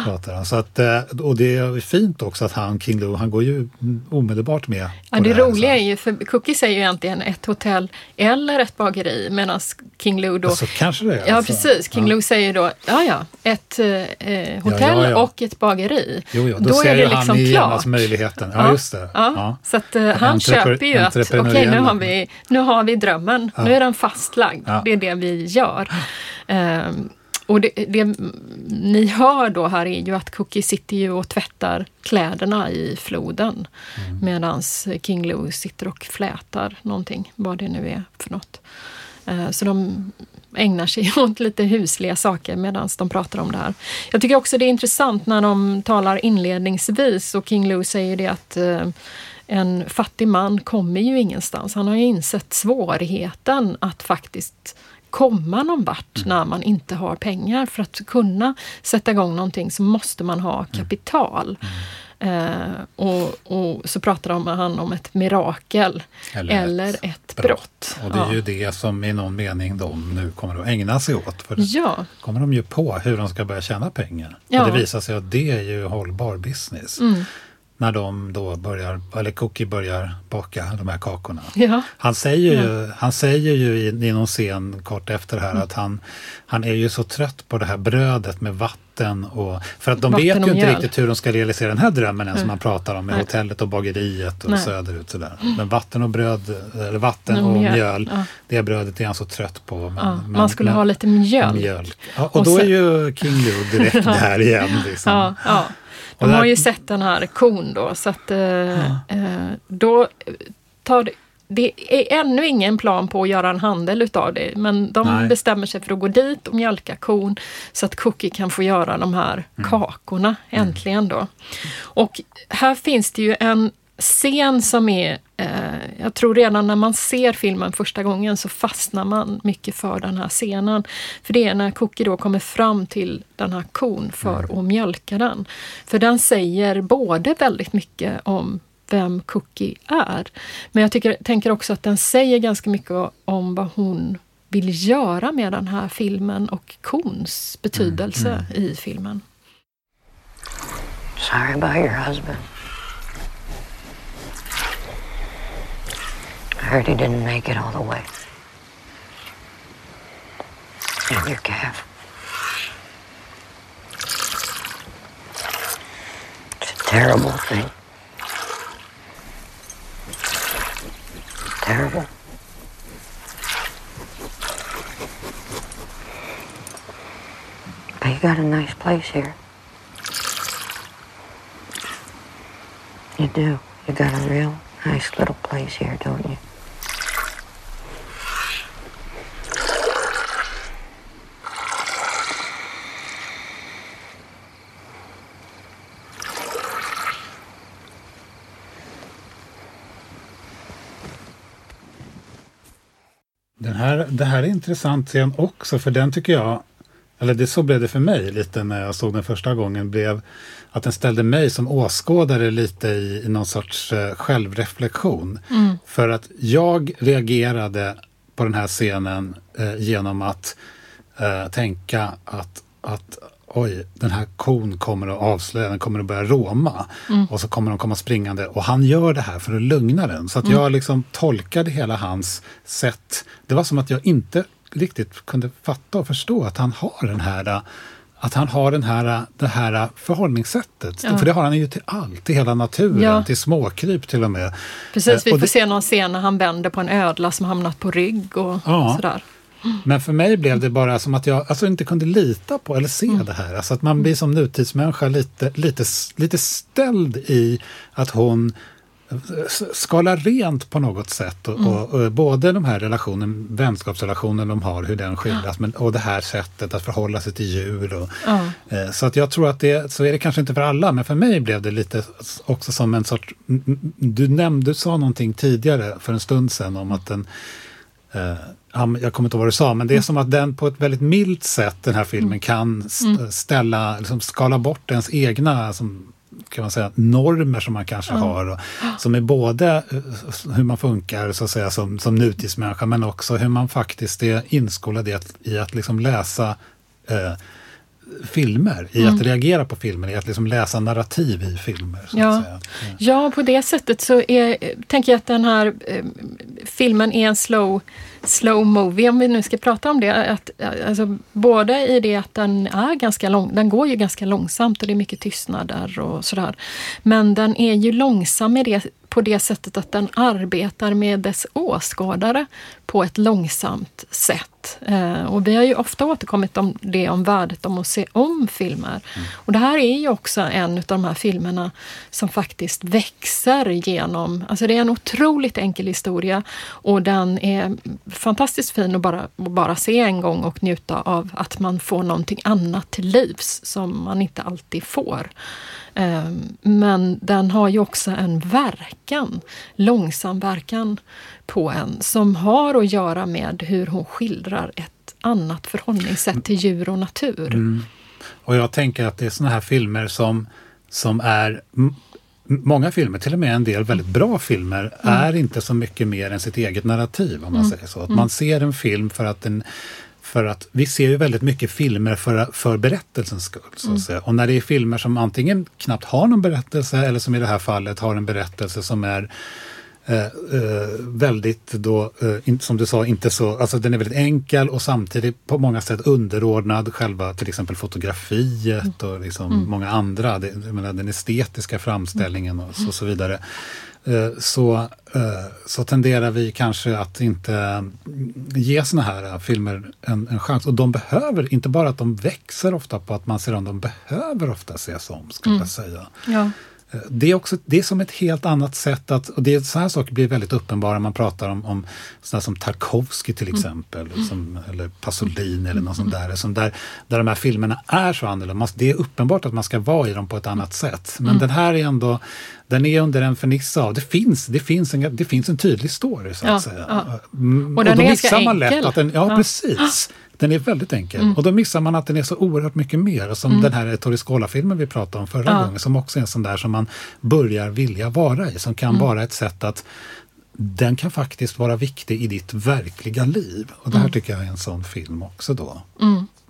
S2: pratar om. Så att, eh, och det är fint också att han, King Lou, han går ju omedelbart med
S1: Ja, det
S2: här,
S1: roliga
S2: så.
S1: är ju, för Cookie säger ju egentligen ett hotell eller ett bageri medan King Lou då...
S2: Så kanske det är.
S1: Ja,
S2: alltså.
S1: precis. King
S2: Ja.
S1: Lou säger då, ja ja, ett eh, hotell
S2: ja, ja.
S1: och ett bageri.
S2: Jo, jo, då, ser
S1: är det liksom
S2: han genast
S1: klart.
S2: möjligheten. Ja, just det.
S1: Ja. Så att eh, han köper ju att okej, nu, har vi, nu har vi drömmen. Nu är den fastlagd.
S2: Ja.
S1: Det är det vi gör. Ehm, och det, det ni hör då här är ju att Cookie sitter ju och tvättar kläderna i floden.
S2: Mm.
S1: Medan King Lou sitter och flätar någonting, vad det nu är för något. Eh, Så de ägnar sig (laughs) åt lite husliga saker medan de pratar om det här. Jag tycker också det är intressant när de talar inledningsvis och King Lou säger det att eh, en fattig man kommer ju ingenstans. Han har ju insett svårigheten att faktiskt komma någon vart när man inte har pengar. För att kunna sätta igång någonting så måste man ha kapital. Eh, och, och så pratar han om ett mirakel
S2: Eller
S1: eller,
S2: ett
S1: ett, brott.
S2: Och det är
S1: Ja.
S2: ju det som i någon mening de nu kommer att ägna sig åt. För
S1: Ja,
S2: kommer de ju på hur de ska börja tjäna pengar.
S1: Ja.
S2: Och det visar sig att det är ju hållbar business.
S1: Mm.
S2: När de då börjar, eller Cookie börjar baka de här kakorna.
S1: ja.
S2: Han säger ju, han säger ju i, i någon scen kort efter här
S1: Mm.
S2: att han, han är ju så trött på det här brödet med vatten och för att de
S1: Vatten
S2: vet ju inte
S1: mjöl.
S2: riktigt hur de ska realisera den här drömmen än som
S1: Nej.
S2: man pratar om med
S1: Nej.
S2: hotellet och bageriet och
S1: Nej.
S2: söderut sådär. Men vatten och bröd, eller vatten
S1: Och
S2: och
S1: mjöl,
S2: mjöl,
S1: ja.
S2: det brödet är han så trött på. Men,
S1: Ja,
S2: men-
S1: man skulle
S2: men-
S1: ha lite mjölk.
S2: Ja, och,
S1: Och
S2: då är
S1: sen-
S2: ju King Lou direkt (laughs) där igen. Liksom.
S1: Ja, ja. De har ju sett den här kon då, så att eh, eh, då tar det, det är ännu ingen plan på att göra en handel utav det, men de
S2: Nej.
S1: bestämmer sig för att gå dit och mjölka kon så att Cookie kan få göra de här
S2: Mm.
S1: kakorna äntligen då. Och här finns det ju en scen som är, jag tror redan när man ser filmen första gången så fastnar man mycket för den här scenen. För det är när Cookie då kommer fram till den här kon för att mjölka den. För den säger både väldigt mycket om vem Cookie är, men jag tycker, tänker också att den säger ganska mycket om vad hon vill göra med den här filmen och kons betydelse i filmen.
S5: Sorry about your husband. I heard he didn't make it all the way. And your calf. It's a terrible thing. Terrible. But you got a nice place here. You do. You got a real nice little place here, don't you?
S2: Den här, det här är intressant scen också, för den tycker jag, eller det, så blev det för mig lite när jag såg den första gången, blev att den ställde mig som åskådare lite i, i någon sorts eh, självreflektion. För att jag reagerade på den här scenen eh, genom att eh, tänka att, att oj, den här kon kommer att avslöja, den kommer att börja råma. Och så kommer de komma springande och han gör det här för att lugna den. Så att jag liksom tolkade hela hans sätt. Det var som att jag inte riktigt kunde fatta och förstå att han har den här att han har den här, det här förhållningssättet.
S1: Ja.
S2: För det har han ju till allt, till hela naturen,
S1: Ja.
S2: till småkryp till och med.
S1: Precis,
S2: Eh,
S1: vi
S2: och
S1: får
S2: det-
S1: se någon scen när han vänder på en ödla som hamnat på rygg och
S2: Ja.
S1: sådär.
S2: Men för mig blev det bara som att jag alltså inte kunde lita på eller se
S1: Mm.
S2: det här. Alltså att man blir som nutidsmänniska lite, lite, lite ställd i att hon s- skalar rent på något sätt. Och,
S1: Mm.
S2: och, och både de här relationen, vänskapsrelationen de har, hur den skildras, men, och det här sättet att förhålla sig till djur. Och,
S1: Ja.
S2: eh, så att jag tror att det, så är det kanske inte för alla, men för mig blev det lite också som en sorts, du nämnde, du sa någonting tidigare för en stund sedan om att den Eh, jag kommer inte ihåg vad du sa, men det är som att den på ett väldigt milt sätt, den här filmen, kan st- ställa, liksom skala bort ens egna som, kan man säga, normer som man kanske har. Och, som är både eh, hur man funkar så att säga, som, som nutidsmänniska men också hur man faktiskt är inskolad i att, i att liksom läsa eh, filmer, i
S1: Mm.
S2: att reagera på filmer, i att liksom läsa narrativ i filmer. Så
S1: Ja.
S2: att säga.
S1: Ja, på det sättet så är, tänker jag att den här eh, filmen är en slow, slow movie, om vi nu ska prata om det. Att, alltså, både i det att den är ganska lång, den går ju ganska långsamt och det är mycket tystnader och sådär. Men den är ju långsam i det, på det sättet att den arbetar med dess åskådare på ett långsamt sätt. Eh, och vi har ju ofta återkommit om det om värdet om att se om filmer. Och det här är ju också en av de här filmerna som faktiskt växer genom, alltså det är en otroligt enkel historia och den är fantastiskt fin att bara, bara se en gång och njuta av att man får någonting annat till livs som man inte alltid får. Eh, Men den har ju också en verkan, långsam verkan på en som har att göra med hur hon skildrar ett annat förhållningssätt till djur och natur.
S2: Mm. Och jag tänker att det är såna här filmer som, som är Många filmer, till och med en del väldigt bra filmer,
S1: Mm.
S2: är inte så mycket mer än sitt eget narrativ. om man säger så. Att Man ser en film för att den för att vi ser ju väldigt mycket filmer för, för berättelsens skull. Så att säga. Och när det är filmer som antingen knappt har någon berättelse eller som i det här fallet har en berättelse som är eh, eh, väldigt då, eh, in, som du sa, inte så, alltså den är väldigt enkel och samtidigt på många sätt underordnad själva till exempel fotografiet och liksom många andra, det, jag menar, den estetiska framställningen och så, så vidare. Eh, så, eh, så tenderar vi kanske att inte mm, ge såna här eh, filmer en, en chans. Och de behöver, inte bara att de växer ofta på att man ser dem, de behöver ofta ses om, skulle jag säga.
S1: Ja.
S2: Det är, också, det är som ett helt annat sätt att, och det är så här saker blir väldigt uppenbara när man pratar om, om sådana som Tarkovsky till exempel, som, eller Pasolini eller något sånt där, som där, där de här filmerna är så annorlunda. Det är uppenbart att man ska vara i dem på ett annat sätt. Men den här är ändå, den är under en ferniss av, det finns, det finns, en, det finns en tydlig story så att
S1: Ja,
S2: säga.
S1: ja.
S2: Mm,
S1: Och den
S2: då
S1: är ganska
S2: missar man lätt
S1: enkel.
S2: att den, ja,
S1: Ja. Mm.
S2: precis. Den är väldigt enkel. Och då missar man att den är så oerhört mycket mer. Som den här Torre Scola-filmen vi pratade om förra
S1: Ja.
S2: gången, som också är en sån där som man börjar vilja vara i. Som kan
S1: Mm.
S2: vara ett sätt att den kan faktiskt vara viktig i ditt verkliga liv. Och det
S1: Mm.
S2: här tycker jag är en sån film också då.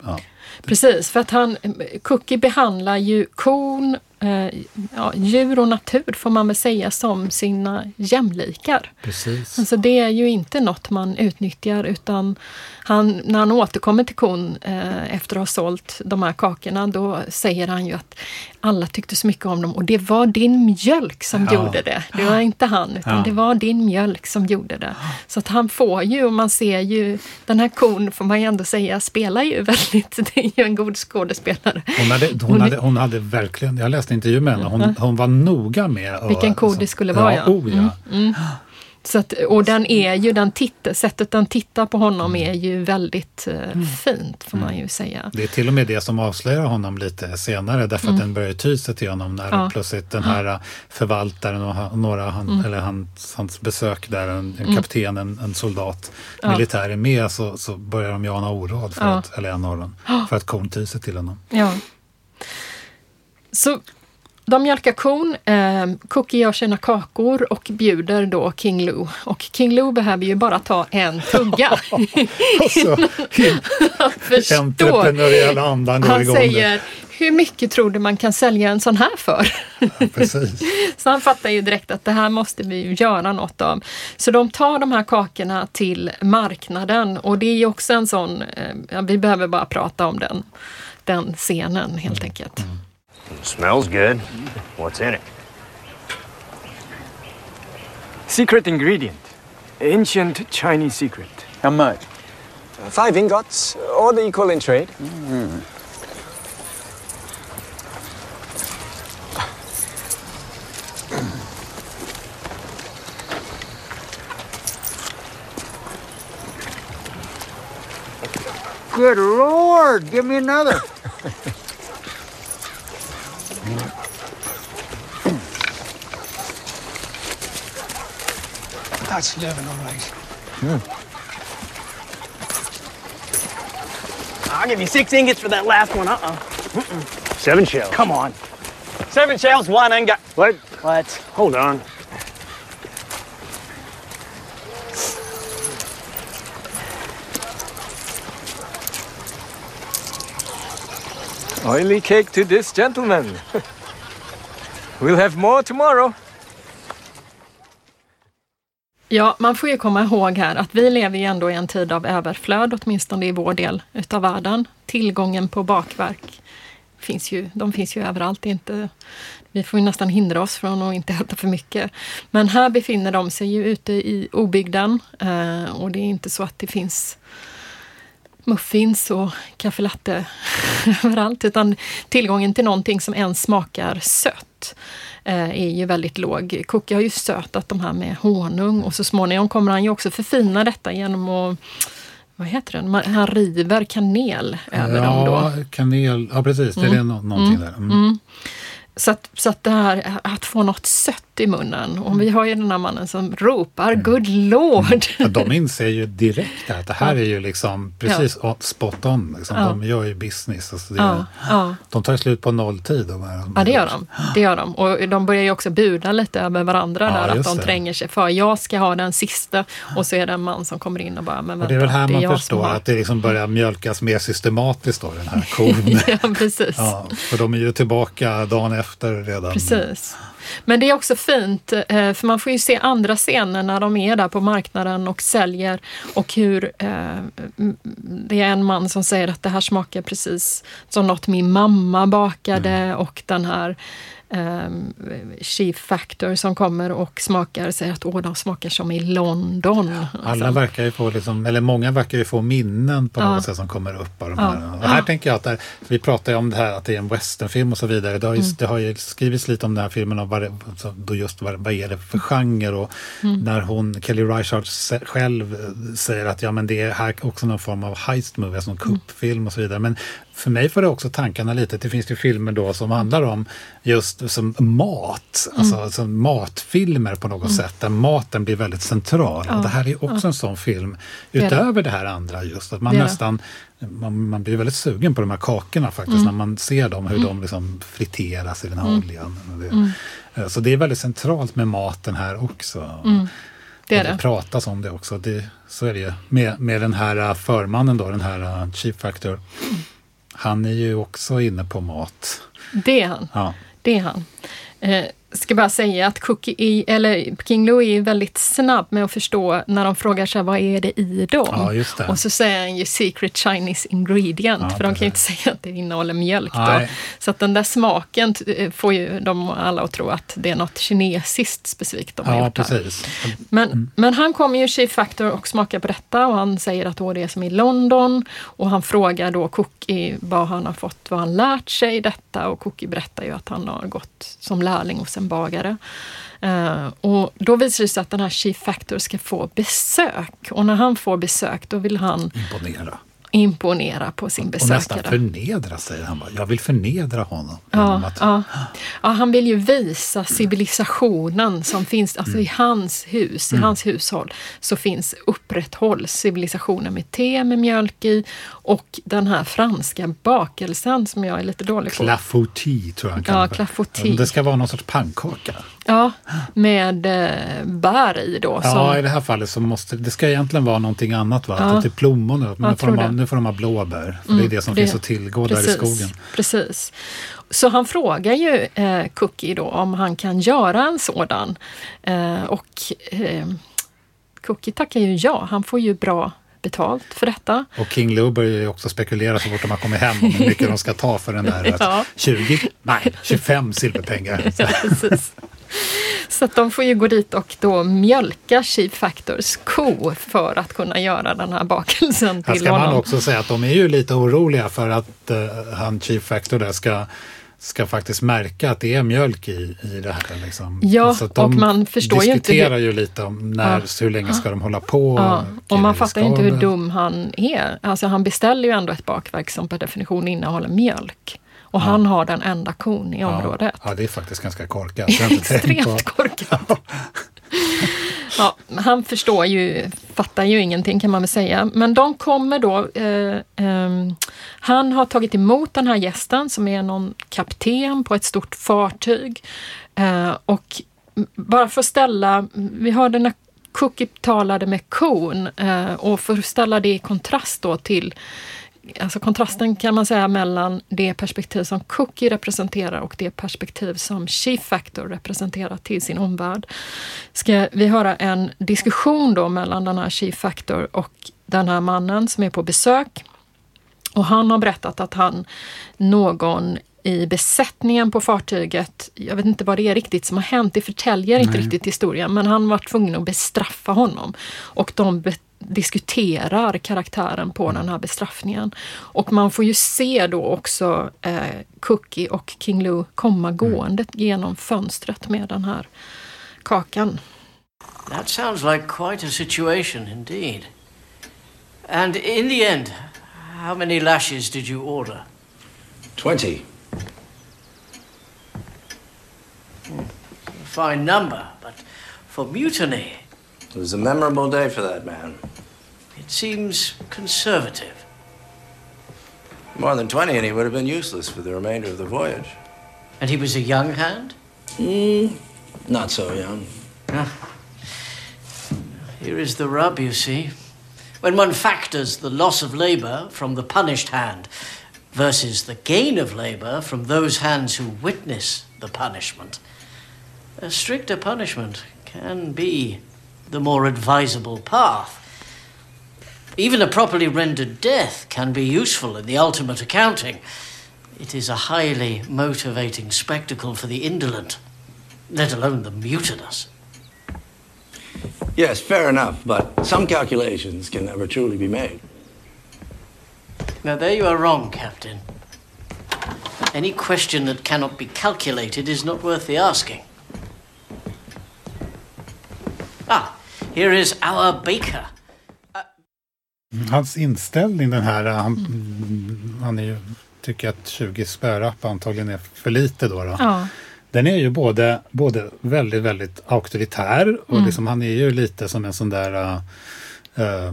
S2: Ja.
S1: Precis, för att han, Cookie behandlar ju kon, eh, ja, djur och natur får man väl säga som sina jämlikar.
S2: Precis.
S1: Alltså det är ju inte något man utnyttjar utan han, när han återkommer till kon eh, efter att ha sålt de här kakorna då säger han ju att alla tyckte så mycket om dem och det var din mjölk som
S2: Ja.
S1: gjorde det. Det var inte han utan
S2: Ja.
S1: det var din mjölk som gjorde det. Så att han får ju, och man ser ju, den här kon får man ju ändå säga spelar ju (laughs) väldigt, det är ju en god skådespelare.
S2: Hon hade, hon, hade, hon hade verkligen, jag läste intervju med henne, hon, hon var noga med... och-
S1: Vilken ko det skulle vara, ja.
S2: Oh, ja.
S1: Så att, och den är ju, den titt, sättet den tittar på honom är ju väldigt eh, fint får man ju säga.
S2: Det är till och med det som avslöjar honom lite senare därför att den börjar ty sig till honom när
S1: Mm. Ja.
S2: plötsligt den här uh, förvaltaren och några, han,
S1: Mm.
S2: eller hans, hans besök där, en, en kapten, en, en soldat,
S1: Ja.
S2: militär är med så, så börjar de ju ana oråd, för
S1: Ja.
S2: att, eller en av dem, för att kon tyr sig till honom.
S1: Ja. Så de mjölkar kon, eh, Cookie gör sina kakor och bjuder då King Lou. Och King Lou behöver ju bara ta en tugga. (laughs)
S2: Och så (laughs)
S1: Förstår.
S2: entreprenöriella andan går
S1: Han
S2: igång.
S1: säger, hur mycket tror du man kan sälja en sån här för?
S2: Precis. (laughs)
S1: Så han fattar ju direkt att det här måste vi ju göra något av. Så de tar de här kakorna till marknaden och det är ju också en sån, eh, ja, vi behöver bara prata om den, den scenen helt enkelt.
S9: Smells good. What's in it?
S8: Secret ingredient. Ancient Chinese secret.
S6: How much?
S7: Uh, five ingots, all the equal in trade.
S10: Good Lord, give me another. (laughs)
S4: That's living all right. Yeah.
S11: I'll give you six ingots for that last one. Uh-uh.
S9: Seven shells.
S11: Come on.
S9: Seven shells, one ingot. What? What? Hold on.
S8: Oily cake to this gentleman. we'll have more tomorrow.
S1: Ja, man får ju komma ihåg här att vi lever ju ändå i en tid av överflöd, åtminstone i vår del utav världen. Tillgången på bakverk finns ju, de finns ju överallt. Inte, vi får ju nästan hindra oss från att inte äta för mycket. Men här befinner de sig ju ute i obygden eh, och det är inte så att det finns muffins och kaffelatte (laughs) överallt, utan tillgången till någonting som ens smakar sött eh, är ju väldigt låg. Cookie har ju sötat de här med honung och så småningom kommer han ju också förfina detta genom att vad heter den? Man- Han river kanel över dem då.
S2: Ja, kanel. Ja, precis. Det är det nå- någonting där. Mm.
S1: Mm. Så, att, så att det här att få något sött i munnen. Och vi har ju den här mannen som ropar Good Lord!
S2: Ja, de inser ju direkt att det här är ju liksom precis spot on. Liksom.
S1: Ja.
S2: De gör ju business. Alltså
S1: Ja, ja.
S2: De tar slut på nolltid. De
S1: Ja, det gör de. Det gör de. Och de börjar ju också buda lite över varandra
S2: Ja,
S1: där. Att de
S2: det.
S1: tränger sig för. Jag ska ha den sista. Och så är det en man som kommer in och bara, men
S2: Och det är
S1: vänta,
S2: väl här man förstår
S1: har-
S2: att det liksom börjar mjölkas mer systematiskt då, den här (laughs) kon.
S1: ja, precis.
S2: ja, för de är ju tillbaka dagen efter redan.
S1: Precis. Men det är också fint, eh, för man får ju se andra scener när de är där på marknaden och säljer och hur eh, det är en man som säger att det här smakar precis som något min mamma bakade
S2: Mm.
S1: och den här eh, Chief Factor som kommer och smakar säger att åh, de smakar som i London.
S2: Alla
S1: Alltså.
S2: verkar ju få, liksom, eller många verkar ju få minnen på
S1: Ja.
S2: något sätt som kommer upp av de
S1: Ja.
S2: här. Och här tänker jag att där, vi pratar ju om det här att det är en westernfilm och så vidare. Det har ju,
S1: Mm.
S2: det har ju skrivits lite om den här filmen och vad, det, alltså, då just vad, vad är det för genre och
S1: Mm.
S2: när hon, Kelly Reichardt själv eh, säger att ja men det är här också någon form av heist movie, alltså en
S1: Mm.
S2: kuppfilm och så vidare. Men för mig får det också tankarna lite, det finns ju filmer då som handlar om just som mat, alltså
S1: Mm.
S2: som matfilmer på något sätt, där maten blir väldigt central.
S1: Ja,
S2: Och det här är också
S1: ja.
S2: en sån film,
S1: är det.
S2: utöver det här andra just, att man
S1: Det
S2: nästan man, man blir väldigt sugen på de här kakorna faktiskt
S1: Mm.
S2: när man ser dem, hur
S1: Mm.
S2: de liksom friteras i den här
S1: Mm.
S2: oljan. Det,
S1: Mm.
S2: Eh, Så det är väldigt centralt med maten här också.
S1: Mm. Det är det.
S2: det pratas om det också. Det, så är det ju. Med, med den här uh, förmannen då, den här uh, Chief Factor. Han är ju också inne på mat.
S1: Det är han.
S2: Ja.
S1: Det är han. Eh, ska bara säga att Cookie i, eller King Louis är väldigt snabb med att förstå när de frågar sig vad är det i dem?
S2: Ja, det.
S1: Och så säger han ju secret Chinese ingredient,
S2: Ja,
S1: för de kan ju inte säga att det innehåller mjölk. Så att den där smaken t- får ju de alla att tro att det är något kinesiskt specifikt de har
S2: Ja,
S1: gjort här.
S2: precis.
S1: Men, men han kommer ju Chief Factor och smakar på detta och han säger att det är som i London. Och han frågar då Cookie vad han har fått, vad han lärt sig i detta. Och Cookie berättar ju att han har gått som lärling hos en bagare. Uh, och då visar det sig att den här Chief Factor ska få besök. Och när han får besök då vill han
S2: Imponera
S1: imponera på sin
S2: Och nästan
S1: besökare.
S2: förnedra säger han. Jag vill förnedra honom.
S1: Ja,
S2: att,
S1: ja. ja, han vill ju visa civilisationen som finns, alltså i hans hus, i
S2: Mm.
S1: hans hushåll, så finns upprätthålls civilisationen med te med mjölk i och den här franska bakelsen som jag är lite dålig på.
S2: Clafoutis tror jag han
S1: Ja,
S2: kallar det.
S1: clafoutis.
S2: Det ska vara någon sorts pannkaka.
S1: Ja, med eh, bär i då.
S2: Ja,
S1: som,
S2: i det här fallet så måste det ska egentligen vara någonting annat. Va?
S1: Ja.
S2: Att det är plommon nu, men nu får, de ha,
S1: det.
S2: nu får de ha blåbär. För
S1: Mm,
S2: det är det som finns att tillgå där i
S1: precis,
S2: skogen.
S1: Precis. Så han frågar ju eh, Cookie då om han kan göra en sådan. Eh, och eh, Cookie tackar ju ja, han får ju bra betalt för detta.
S2: Och King Lou börjar ju också spekulera så fort de har kommit hem om hur mycket de ska ta för den där. (laughs)
S1: Ja.
S2: Att 20? Nej, 25 silverpengar. (laughs)
S1: Precis. Så att de får ju gå dit och då mjölka Chief Factors ko för att kunna göra den här bakelsen
S2: Här
S1: till
S2: ska man
S1: honom.
S2: också säga att de är ju lite oroliga för att eh, han Chief Factor där ska ska faktiskt märka att det är mjölk i, i det här. Liksom.
S1: Ja,
S2: Så att
S1: och man förstår ju inte
S2: diskuterar ju lite om när,
S1: Ja.
S2: hur länge ska de hålla på.
S1: Ja, och man fattar ju inte hur dum han är. Alltså han beställer ju ändå ett bakverk som per definition innehåller mjölk. Och han har den enda kon i området.
S2: Ja, ja, det är faktiskt ganska korkat. (laughs)
S1: Extremt korkat. Ja, han förstår ju, fattar ju ingenting kan man väl säga. Men de kommer då, eh, eh, han har tagit emot den här gästen som är någon kapten på ett stort fartyg. Eh, och bara för att ställa, vi hörde när Cookie talade med kon eh, och för att ställa det i kontrast då till Alltså kontrasten kan man säga mellan det perspektiv som Cookie representerar och det perspektiv som Chief Factor representerar till sin omvärld. Ska vi höra en diskussion då mellan den här Chief Factor och den här mannen som är på besök. Och han har berättat att han någon i besättningen på fartyget. Jag vet inte vad det är riktigt som har hänt, det förtäljer inte riktigt historien, men han var tvungen att bestraffa honom. Och de diskuterar karaktären på mm. den här bestraffningen. Och man får ju se då också eh, Cookie och King Lou komma mm. gående genom fönstret med den här kakan.
S4: That sounds like quite a situation indeed. And in the end, how many lashes did you order?
S11: Twenty.
S4: Hmm. A fine number, but for mutiny.
S11: It was a memorable day for that man.
S4: It seems conservative.
S11: More than 20 and he would have been useless for the remainder of the voyage.
S4: And he was a young hand?
S11: Mm, not so young.
S4: Ah. Here is the rub, you see. When one factors the loss of labour from the punished hand versus the gain of labour from those hands who witness the punishment, a stricter punishment can be the more advisable path. Even a properly rendered death can be useful in the ultimate accounting. It is a highly motivating spectacle for the indolent, let alone the mutinous.
S11: Yes, fair enough, but some calculations can never truly be made.
S4: Now, there you are wrong, Captain. Any question that cannot be calculated is not worth the asking. Here is our baker.
S2: Hans inställning den här, han, mm. han är ju, tycker att 20 spörapp antagligen är för lite då. då.
S1: Ja.
S2: Den är ju både, både väldigt, väldigt auktoritär och
S1: Mm.
S2: liksom, han är ju lite som en sån där uh,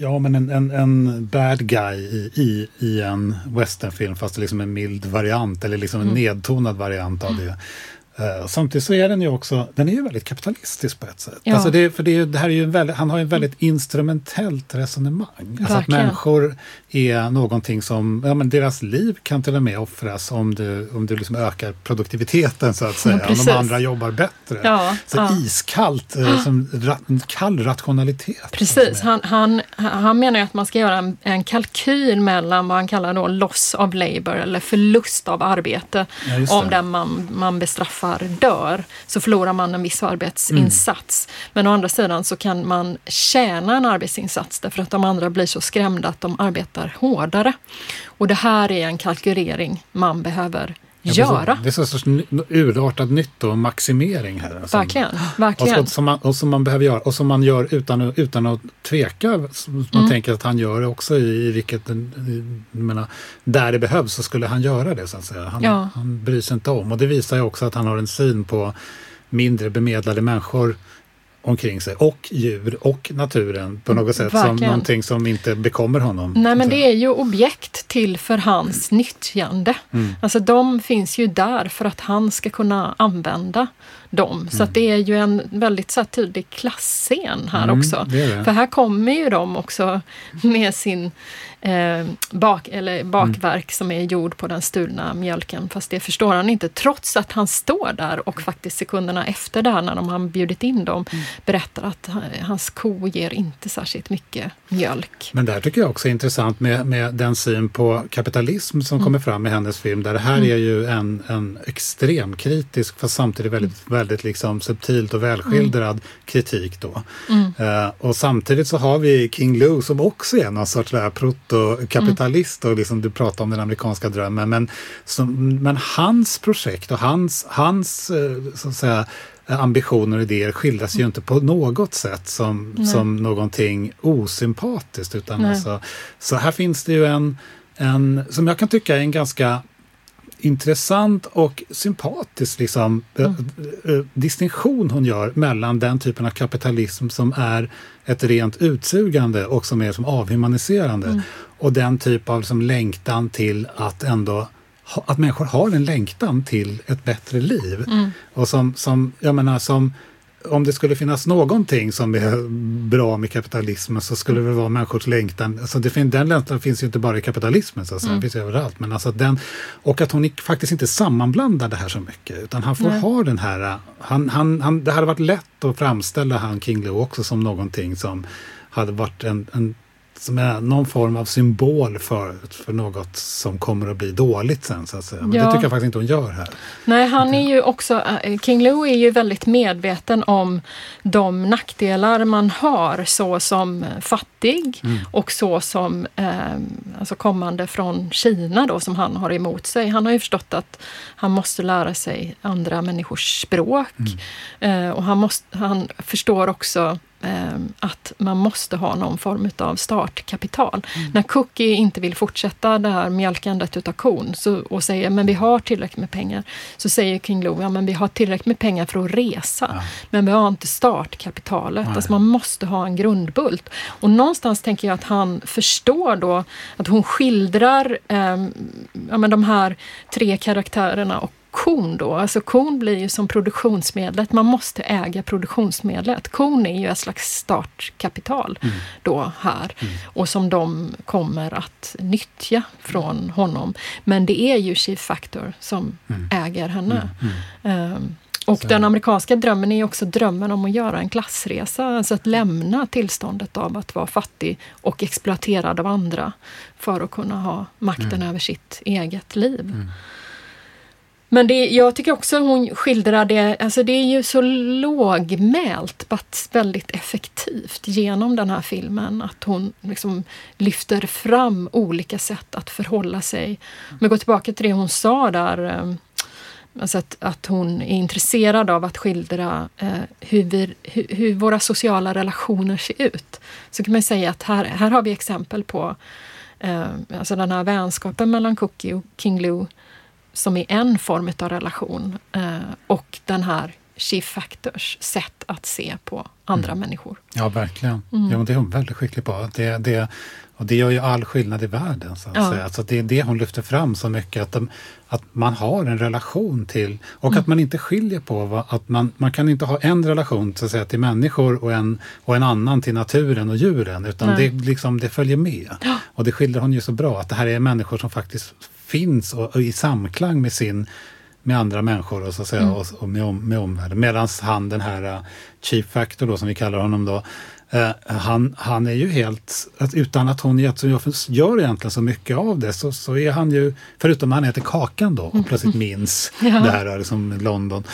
S2: Ja, men en, en, en bad guy i, i, i en westernfilm fast det är liksom en mild variant eller liksom en
S1: Mm.
S2: nedtonad variant av det. Eh, samtidigt så är den ju också, den är ju väldigt kapitalistisk på ett sätt.
S1: Ja.
S2: Alltså det, för det, är ju- det här är ju en väldigt, han har ju väldigt instrumentellt resonemang. Alltså att människor är någonting som, ja men deras liv kan till och med offras om du, om du liksom ökar produktiviteten så att säga. om
S1: precis.
S2: de andra jobbar bättre.
S1: Ja,
S2: så
S1: ja.
S2: iskallt, eh, som ra, kall rationalitet.
S1: Precis, han, han, han menar ju att man ska göra en, en kalkyl mellan vad han kallar då loss of labor eller förlust av arbete.
S2: Ja,
S1: Om den man, man bestraffar dör så förlorar man en viss arbetsinsats. Men å andra sidan så kan man tjäna en arbetsinsats därför att de andra blir så skrämda att de arbetar hårdare. Och det här är en kalkylering man behöver göra.
S2: Det är så sorts urartad nyttomaximering här. alltså.
S1: Verkligen,
S2: Och,
S1: verkligen.
S2: och, som man, och som man behöver göra och som man gör utan, utan att tveka. Man
S1: Mm.
S2: tänker att han gör det också i, i vilket, i, menar, där det behövs så skulle han göra det så att säga. Han,
S1: Ja.
S2: han bryr sig inte om och det visar ju också att han har en syn på mindre bemedlade människor omkring sig och djur och naturen på något sätt som
S1: Verkligen.
S2: någonting som inte bekommer honom.
S1: Nej men det är ju objekt till för hans nyttjande.
S2: Mm.
S1: Alltså de finns ju där för att han ska kunna använda dem. Så
S2: Mm.
S1: att det är ju en väldigt så här, tydlig klassscen här
S2: Mm,
S1: också.
S2: det det.
S1: För här kommer ju de också (laughs) med sin eh, bak, eller bakverk som är gjord på den stulna mjölken. Fast det förstår han inte trots att han står där och faktiskt sekunderna efter där när de har bjudit in dem berättar att eh, hans ko ger inte särskilt mycket mjölk.
S2: Men det här tycker jag också är intressant med, med den syn på kapitalism som
S1: Mm.
S2: kommer fram i hennes film. Där det här
S1: Mm.
S2: är ju en, en extremkritisk fast samtidigt väldigt, väldigt liksom subtilt och välskildrad kritik då.
S1: Mm.
S2: Eh, och samtidigt så har vi King Lou som också är någon sorts proto-kapitalist och liksom du pratar om den amerikanska drömmen. Men, som, men hans projekt och hans, hans eh, så att säga, ambitioner och idéer skildras ju inte på något sätt som,
S1: Nej.
S2: som någonting osympatiskt. Utan alltså, så här finns det ju en, en, som jag kan tycka är en ganska intressant och sympatisk liksom, mm. äh, distinktion hon gör mellan den typen av kapitalism som är ett rent utsugande och som är som avhumaniserande mm. och den typ av liksom, längtan till att ändå att människor har en längtan till ett bättre liv. Mm. Och som, som, jag menar, som om det skulle finnas någonting som är bra med kapitalismen så skulle det vara människors längtan. Alltså det, den längtan finns ju inte bara i kapitalismen, så att. Mm. den finns överallt. Men alltså den, och att hon faktiskt inte sammanblandar det här så mycket. Utan han får Nej. ha den här... Han, han, han, det hade varit lätt att framställa han King Lou också som någonting som hade varit en, en som är någon form av symbol för, för något som kommer att bli dåligt sen. Så att säga. Men ja. det tycker jag faktiskt inte hon gör här.
S1: Nej, han är ju också, eh, King Lou är ju väldigt medveten om de nackdelar man har så som fattig mm. och så som eh, alltså kommande från Kina då som han har emot sig. Han har ju förstått att han måste lära sig andra människors språk mm. eh, och han, måste, han förstår också att man måste ha någon form av startkapital. Mm. När Cookie inte vill fortsätta det här mjölkandet utav kon så, och säger men vi har tillräckligt med pengar, så säger King Lou ja men vi har tillräckligt med pengar för att resa, ja. men vi har inte startkapitalet. Alltså man måste ha en grundbult. Och någonstans tänker jag att han förstår då att hon skildrar eh, ja, men de här tre karaktärerna och kon då. Alltså kon blir ju som produktionsmedlet. Man måste äga produktionsmedlet. Kon är ju ett slags startkapital mm. då här mm. och som de kommer att nyttja från honom. Men det är ju Chief Factor som mm. äger henne. Um, och den amerikanska drömmen är också drömmen om att göra en klassresa, alltså att lämna tillståndet av att vara fattig och exploaterad av andra för att kunna ha makten mm. över sitt eget liv. Mm. Men det, jag tycker också hon skildrar det, alltså det är ju så lågmält, fast väldigt effektivt genom den här filmen. Att hon liksom lyfter fram olika sätt att förhålla sig. Om jag går tillbaka till det hon sa där, ehm, alltså att, att hon är intresserad av att skildra eh, hur, vi, hur, hur, våra sociala relationer ser ut. Så kan man säga att här, här har vi exempel på eh, alltså den här vänskapen mellan Cookie och King Lou som är en form av relation eh, och den här Chief Factors sätt att se på andra mm. människor.
S2: Ja, verkligen. Mm. Ja, det är hon väldigt skicklig på. Det, det, och det gör ju all skillnad i världen. Så att ja. säga. Alltså det är det hon lyfter fram så mycket, att, de, att man har en relation till och mm. att man inte skiljer på vad, att man, man kan inte ha en relation så att säga, till människor och en, och en annan till naturen och djuren, utan det, liksom, det följer med. Ja. Och det skiljer hon ju så bra, att det här är människor som faktiskt finns och, och i samklang med sin med andra människor och, så att säga, mm. och, och med, om, med omvärlden. Medan han, den här uh, Chief Factor då, som vi kallar honom då, uh, han, han är ju helt, att utan att hon gör egentligen så mycket av det, så, så är han ju, förutom att han äter kakan då och mm. plötsligt minns (laughs) ja. det här liksom London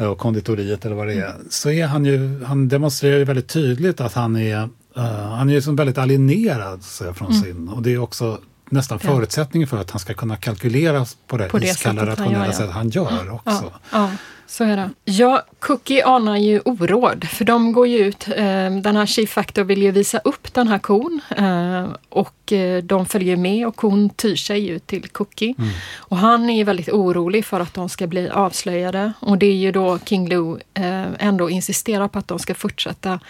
S2: uh, och konditoriet eller vad det är, mm. så är han ju, han demonstrerar ju väldigt tydligt att han är han är ju som väldigt alienerad så, från mm. sin, och det är också nästan ja. förutsättningen för att han ska kunna kalkylera på det, på det iskalla rationella sätt han gör också.
S1: Ja, så är det. Ja, Cookie anar ju oråd, för de går ju ut, eh, den här Chief Factor vill ju visa upp den här kon eh, och eh, de följer med och kon tyr sig ju till Cookie. Mm. Och han är ju väldigt orolig för att de ska bli avslöjade och det är ju då King Lou eh, ändå insisterar på att de ska fortsätta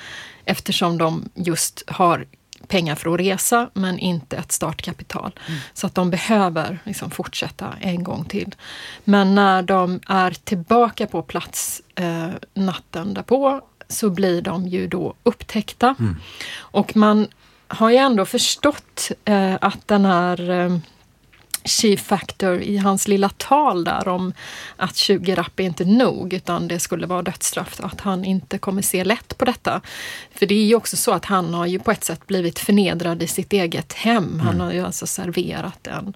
S1: eftersom de just har pengar för att resa men inte ett startkapital. Mm. Så att de behöver liksom fortsätta en gång till. Men när de är tillbaka på plats eh, natten därpå så blir de ju då upptäckta. Mm. Och man har ju ändå förstått eh, att den här chief factor i hans lilla tal där om att 20 rapp är inte nog utan det skulle vara dödsstraff. Att han inte kommer se lätt på detta. För det är ju också så att han har ju på ett sätt blivit förnedrad i sitt eget hem. Han mm. har ju alltså serverat en,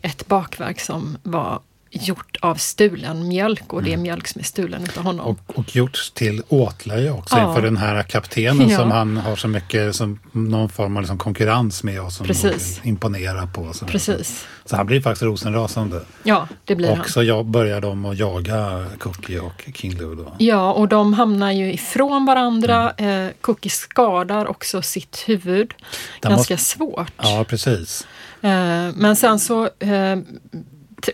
S1: ett bakverk som var gjort av stulen mjölk och det är mm. mjölk som är stulen utav honom.
S2: Och, och gjorts till åtlöje också ja. inför den här kaptenen ja. som han har så mycket som någon form av liksom konkurrens med och som Precis. imponerar på. Så,
S1: Precis.
S2: så han blir faktiskt rosenrasande.
S1: Ja, det blir
S2: och
S1: han.
S2: så jag börjar de att jaga Cookie och King Lou då.
S1: Ja, och de hamnar ju ifrån varandra. Mm. Eh, Cookie skadar också sitt huvud. Den Ganska måste... svårt.
S2: Ja, precis.
S1: Eh, men sen så eh,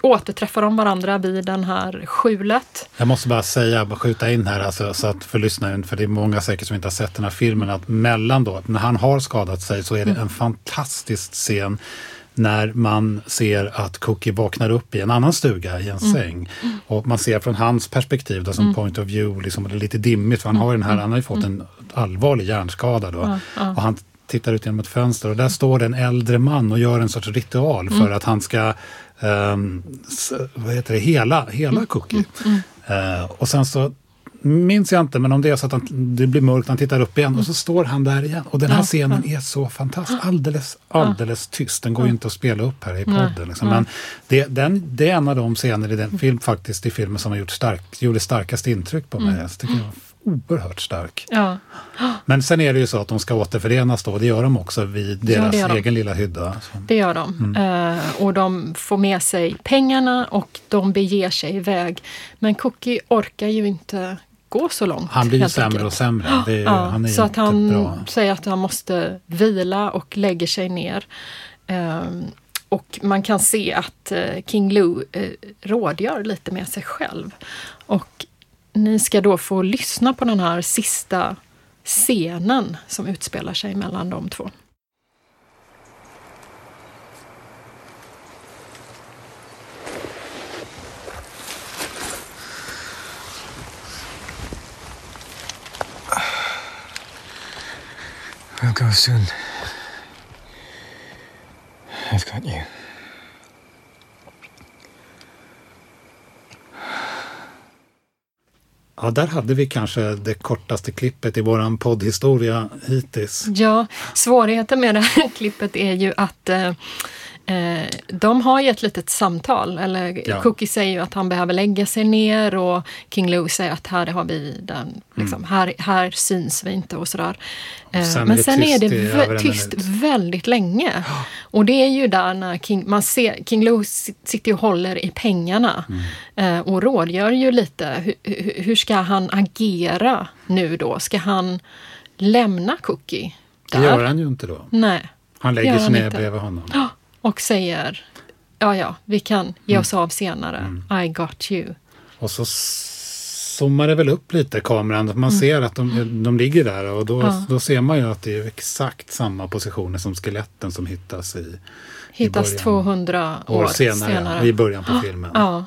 S1: återträffar de varandra vid den här skjulet.
S2: Jag måste bara säga, bara skjuta in här, alltså, så att för lyssnaren, för det är många säkert som inte har sett den här filmen, att mellan då, när han har skadat sig så är det en fantastisk scen när man ser att Cookie vaknar upp i en annan stuga i en säng. Och man ser från hans perspektiv, då, som point of view, liksom, det är lite dimmigt för han har, den här, han har ju fått en allvarlig hjärnskada. Då,
S1: Ja, ja.
S2: Och han tittar ut genom ett fönster och där står det en äldre man och gör en sorts ritual för att han ska s- vad heter det, hela, hela Cookie. Eh, och sen så minns jag inte, men om det är så att han, det blir mörkt, han tittar upp igen och så står han där igen. Och den här scenen är så fantastisk. Alldeles, alldeles tyst. Den går ju inte att spela upp här i podden. Liksom. Men det, den, det är en av de scener i den film, faktiskt i filmen som har gjort stark, gjorde starkast intryck på mig. Jag tycker den var oerhört stark.
S1: Ja.
S2: Men sen är det ju så att de ska återförenas då. Det gör de också vid deras
S1: det gör de.
S2: egen lilla hydda.
S1: Det gör de. Eh, och de får med sig pengarna och de beger sig iväg. Men Cookie orkar ju inte gå så långt.
S2: Han blir ju sämre
S1: enkelt.
S2: och sämre. Är, ju-
S1: Ja, så att han
S2: bra.
S1: säger att han måste vila och lägger sig ner. Ehm, och man kan se att eh, King Lou eh, rådgör lite med sig själv. Och ni ska då få lyssna på den här sista scenen som utspelar sig mellan de två.
S6: We'll go soon. I've got you.
S2: Ja, där hade vi kanske det kortaste klippet i våran poddhistoria hittills.
S1: Ja, svårigheten med det här (laughs) klippet är ju att eh, eh, de har ju ett litet samtal. Eller
S2: Ja.
S1: Cookie säger ju att han behöver lägga sig ner och King Lou säger att här har vi den, liksom, här, här syns vi inte och sådär. Eh,
S2: sen
S1: men
S2: det
S1: sen är det vä- tyst väldigt länge. (gasps) Och det är ju där när King, man ser, King Lou sit- sitter och håller i pengarna eh, och rådgör ju lite. Hur, hur, ska han agera nu då? Ska han lämna Cookie
S2: Det
S1: där?
S2: gör han ju inte då.
S1: Nej.
S2: Han lägger sig ner bredvid honom.
S1: Ja, Och säger ja, ja, vi kan ge
S2: Mm.
S1: oss av senare. I got you.
S2: Och så zoomar det väl upp lite kameran. Man ser att de, de ligger där och då,
S1: Mm. Ja.
S2: då ser man ju att det är exakt samma positioner som skeletten som hittas i,
S1: Hittas
S2: början.
S1: 200 år,
S2: år senare,
S1: senare.
S2: i början på filmen.
S1: Ja,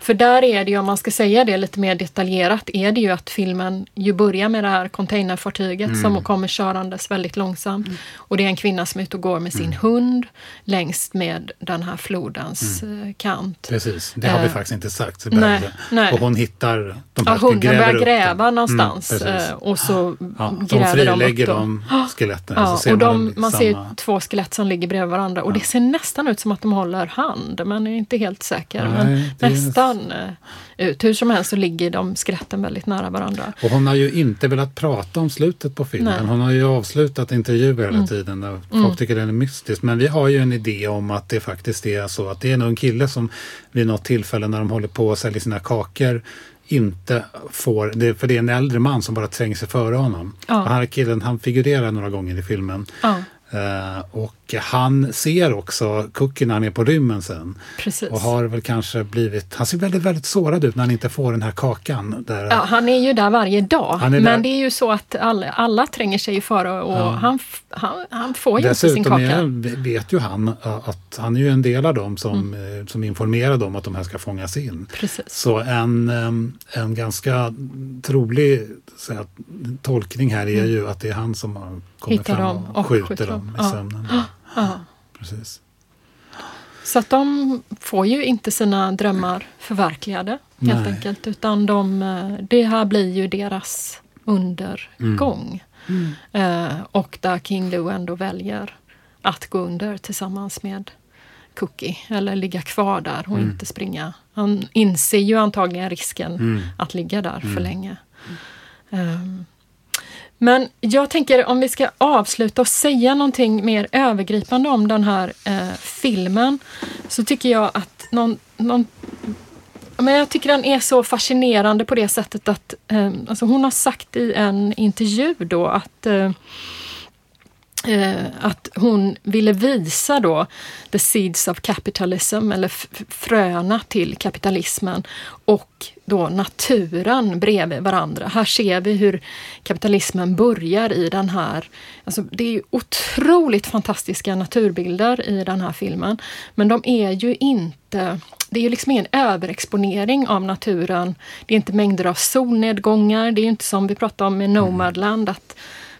S1: för där är det ju, om man ska säga det lite mer detaljerat, är det ju att filmen ju börjar med det här containerfartyget
S2: Mm.
S1: som kommer körandes väldigt långsamt. Och det är en kvinna som är ute och går med sin
S2: Mm.
S1: hund längs med den här flodens eh, kant.
S2: Precis, det har vi
S1: Eh,
S2: faktiskt inte sagt.
S1: Nej, nej.
S2: Och hon hittar de
S1: Ja,
S2: här
S1: hunden börjar gräva någonstans
S2: Mm, precis.
S1: eh, och så
S2: Ja, de
S1: gräver de upp
S2: frilägger
S1: dem.
S2: de skeletten.
S1: Ja,
S2: så ser
S1: och
S2: man,
S1: de, man
S2: samma-
S1: ser två skelett som ligger bredvid varandra och det ser nästan ut som att de håller hand. Man är inte helt säker.
S2: Nej,
S1: men
S2: det är-
S1: nästan eh, ut. Hur som helst så ligger de skeletten väldigt nära varandra.
S2: Och hon har ju inte velat prata om slutet på filmen.
S1: Nej.
S2: Hon har ju avslutat intervjuer hela
S1: Mm.
S2: tiden. Där folk
S1: Mm.
S2: tycker den är mystisk. Men vi har ju en idé om att det faktiskt är så att det är en ung kille som vid något tillfälle när de håller på och säljer sina kakor inte får, det, för det är en äldre man som bara tränger sig före honom.
S1: Ja.
S2: Och den här killen han figurerar några gånger i filmen.
S1: Ja,
S2: Eh, och han ser också Cookie när han är på rymmen sen.
S1: precis.
S2: Och har väl kanske blivit, han ser väldigt, väldigt sårad ut när han inte får den här kakan. Där,
S1: Ja, han är ju där varje dag. Men
S2: där.
S1: det är ju så att alla, alla tränger sig före och
S2: Ja.
S1: han, han, han får ju inte sin
S2: Dessutom
S1: kaka.
S2: är, vet ju han ä, att han är ju en del av dem som,
S1: Mm.
S2: eh, som informerar dem att de här ska fångas in.
S1: Precis.
S2: Så en, en ganska trolig att, tolkning här är ju att det är han som har kommit
S1: Hittar
S2: fram
S1: dem
S2: och,
S1: och
S2: skjuter,
S1: skjuter
S2: dem i
S1: Ja.
S2: sömnen.
S1: Ja.
S2: Precis.
S1: Så att de får ju inte sina drömmar förverkligade helt
S2: Nej.
S1: enkelt. Utan de, det här blir ju deras undergång.
S2: Mm.
S1: Eh, och där King Lou ändå väljer att gå under tillsammans med Cookie. Eller ligga kvar där och
S2: Mm.
S1: inte springa. Han inser ju antagligen risken
S2: Mm.
S1: att ligga där för
S2: Mm.
S1: länge. Ehm, men jag tänker om vi ska avsluta och säga någonting mer övergripande om den här eh, filmen så tycker jag att någon, någon men jag tycker den är så fascinerande på det sättet att eh, alltså hon har sagt i en intervju då att eh, att hon ville visa då the seeds of capitalism, eller fröna till kapitalismen och då naturen bredvid varandra. Här ser vi hur kapitalismen börjar i den här... Alltså det är otroligt fantastiska naturbilder i den här filmen. Men de är ju inte... Det är ju liksom ingen överexponering av naturen. Det är inte mängder av solnedgångar. Det är inte som vi pratade om med Nomadland, att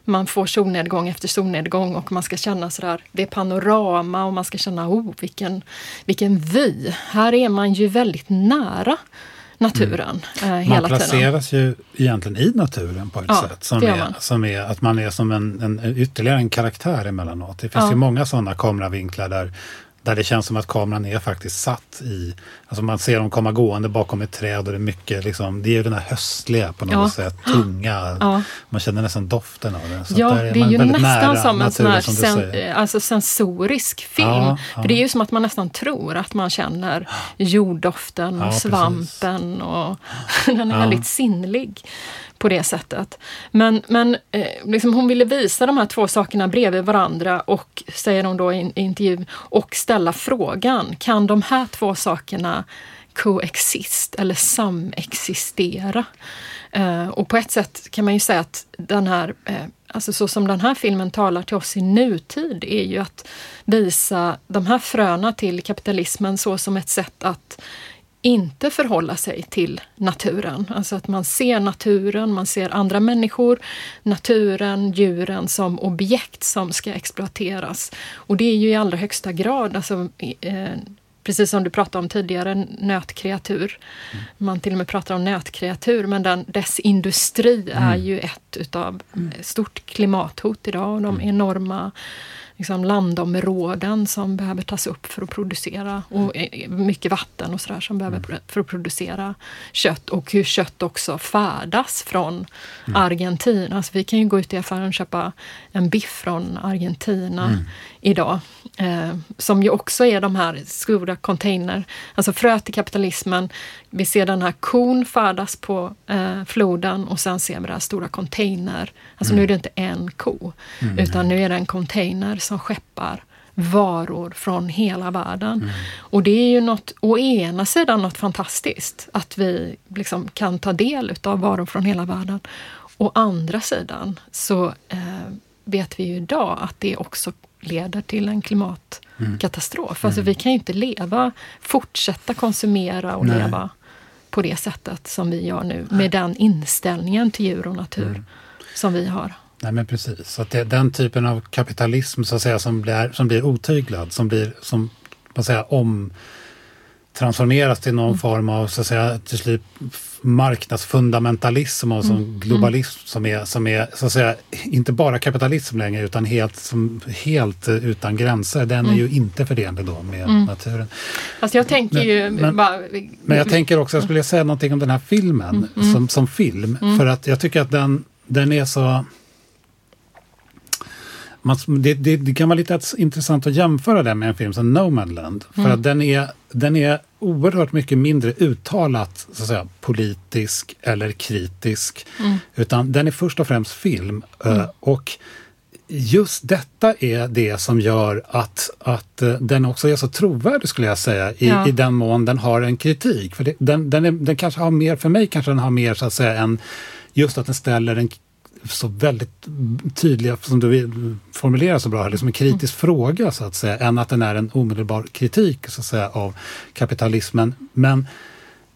S1: man får solnedgång efter solnedgång och man ska känna sådär, det är panorama och man ska känna, oh vilken, vilken vy. Här är man ju väldigt nära naturen mm. eh, hela
S2: Man placeras
S1: tiden.
S2: ju egentligen i naturen på ett ja, sätt. Som är, som är att man är som en, en, ytterligare en karaktär emellanåt. Det finns ja. ju många sådana kameravinklar där där det känns som att kameran är faktiskt satt i... Alltså man ser dem komma gående bakom ett träd och det är mycket liksom, det är ju den här höstliga på något ja. sätt, tunga. Ja. Man känner nästan doften av det.
S1: Så ja, är det är ju nästan som en sån här sen, alltså sensorisk film. Ja, För det är ju som att man nästan tror att man känner (gasps) jorddoften och svampen precis. och (laughs) den är väldigt sinnlig på det sättet. Men, men eh, liksom hon ville visa de här två sakerna bredvid varandra och, säger hon då i en intervju, och ställa frågan, kan de här två sakerna coexist eller samexistera? Eh, och på ett sätt kan man ju säga att den här, eh, alltså så som den här filmen talar till oss i nutid, är ju att visa de här fröna till kapitalismen så som ett sätt att inte förhålla sig till naturen. Alltså att man ser naturen, man ser andra människor, naturen, djuren som objekt som ska exploateras. Och det är ju i allra högsta grad, alltså, eh, precis som du pratade om tidigare, nötkreatur. Mm. Man till och med pratar om nötkreatur, men den, dess industri mm. är ju ett utav mm. stort klimathot idag och de mm. enorma liksom landområden som behöver tas upp för att producera och mycket vatten och sådär som behöver mm. för att producera kött och hur kött också färdas från mm. Argentina. Alltså vi kan ju gå ut i affären och köpa en biff från Argentina mm. idag. Eh, som ju också är de här stora container, alltså frö till kapitalismen. Vi ser den här kon färdas på eh, floden och sen ser vi det här stora container. Alltså nu är det inte en ko, mm. utan nu är det en container som skeppar varor från hela världen. Mm. Och det är ju något, å ena sidan något fantastiskt, att vi liksom kan ta del av varor från hela världen. Å andra sidan så eh, vet vi ju idag att det också leder till en klimatkatastrof. Mm. Alltså vi kan ju inte leva, fortsätta konsumera och Nej. leva på det sättet som vi gör nu, med den inställningen till djur och natur mm. som vi har.
S2: Nej men precis, så att det den typen av kapitalism så att säga som blir, som blir otyglad, som blir som, vad säga, om transformeras till någon mm. form av så att säga, till slut marknadsfundamentalism och som mm. globalism som är, som är så att säga, inte bara kapitalism längre utan helt, som, helt utan gränser. Den mm. är ju inte förenlig då med mm. naturen.
S1: Alltså jag tänker men, ju
S2: men,
S1: bara,
S2: men jag tänker också, jag skulle säga någonting om den här filmen. Mm. som, som film. För att jag tycker att den, den är så man, det, det, det, kan vara lite intressant att jämföra den med en film som Nomadland. För mm. att den är, den är oerhört mycket mindre uttalat så att säga, politisk eller kritisk. Mm. Utan den är först och främst film. Eh, mm. och just detta är det som gör att, att uh, den också är så trovärdig skulle jag säga i, ja. i den mån den har en kritik. För det, den, den, är, den kanske har mer, för mig kanske den har mer så att säga en just att den ställer en så väldigt tydliga, som du formulerar så bra, liksom en kritisk mm. fråga så att säga, än att den är en omedelbar kritik så att säga, av kapitalismen. Men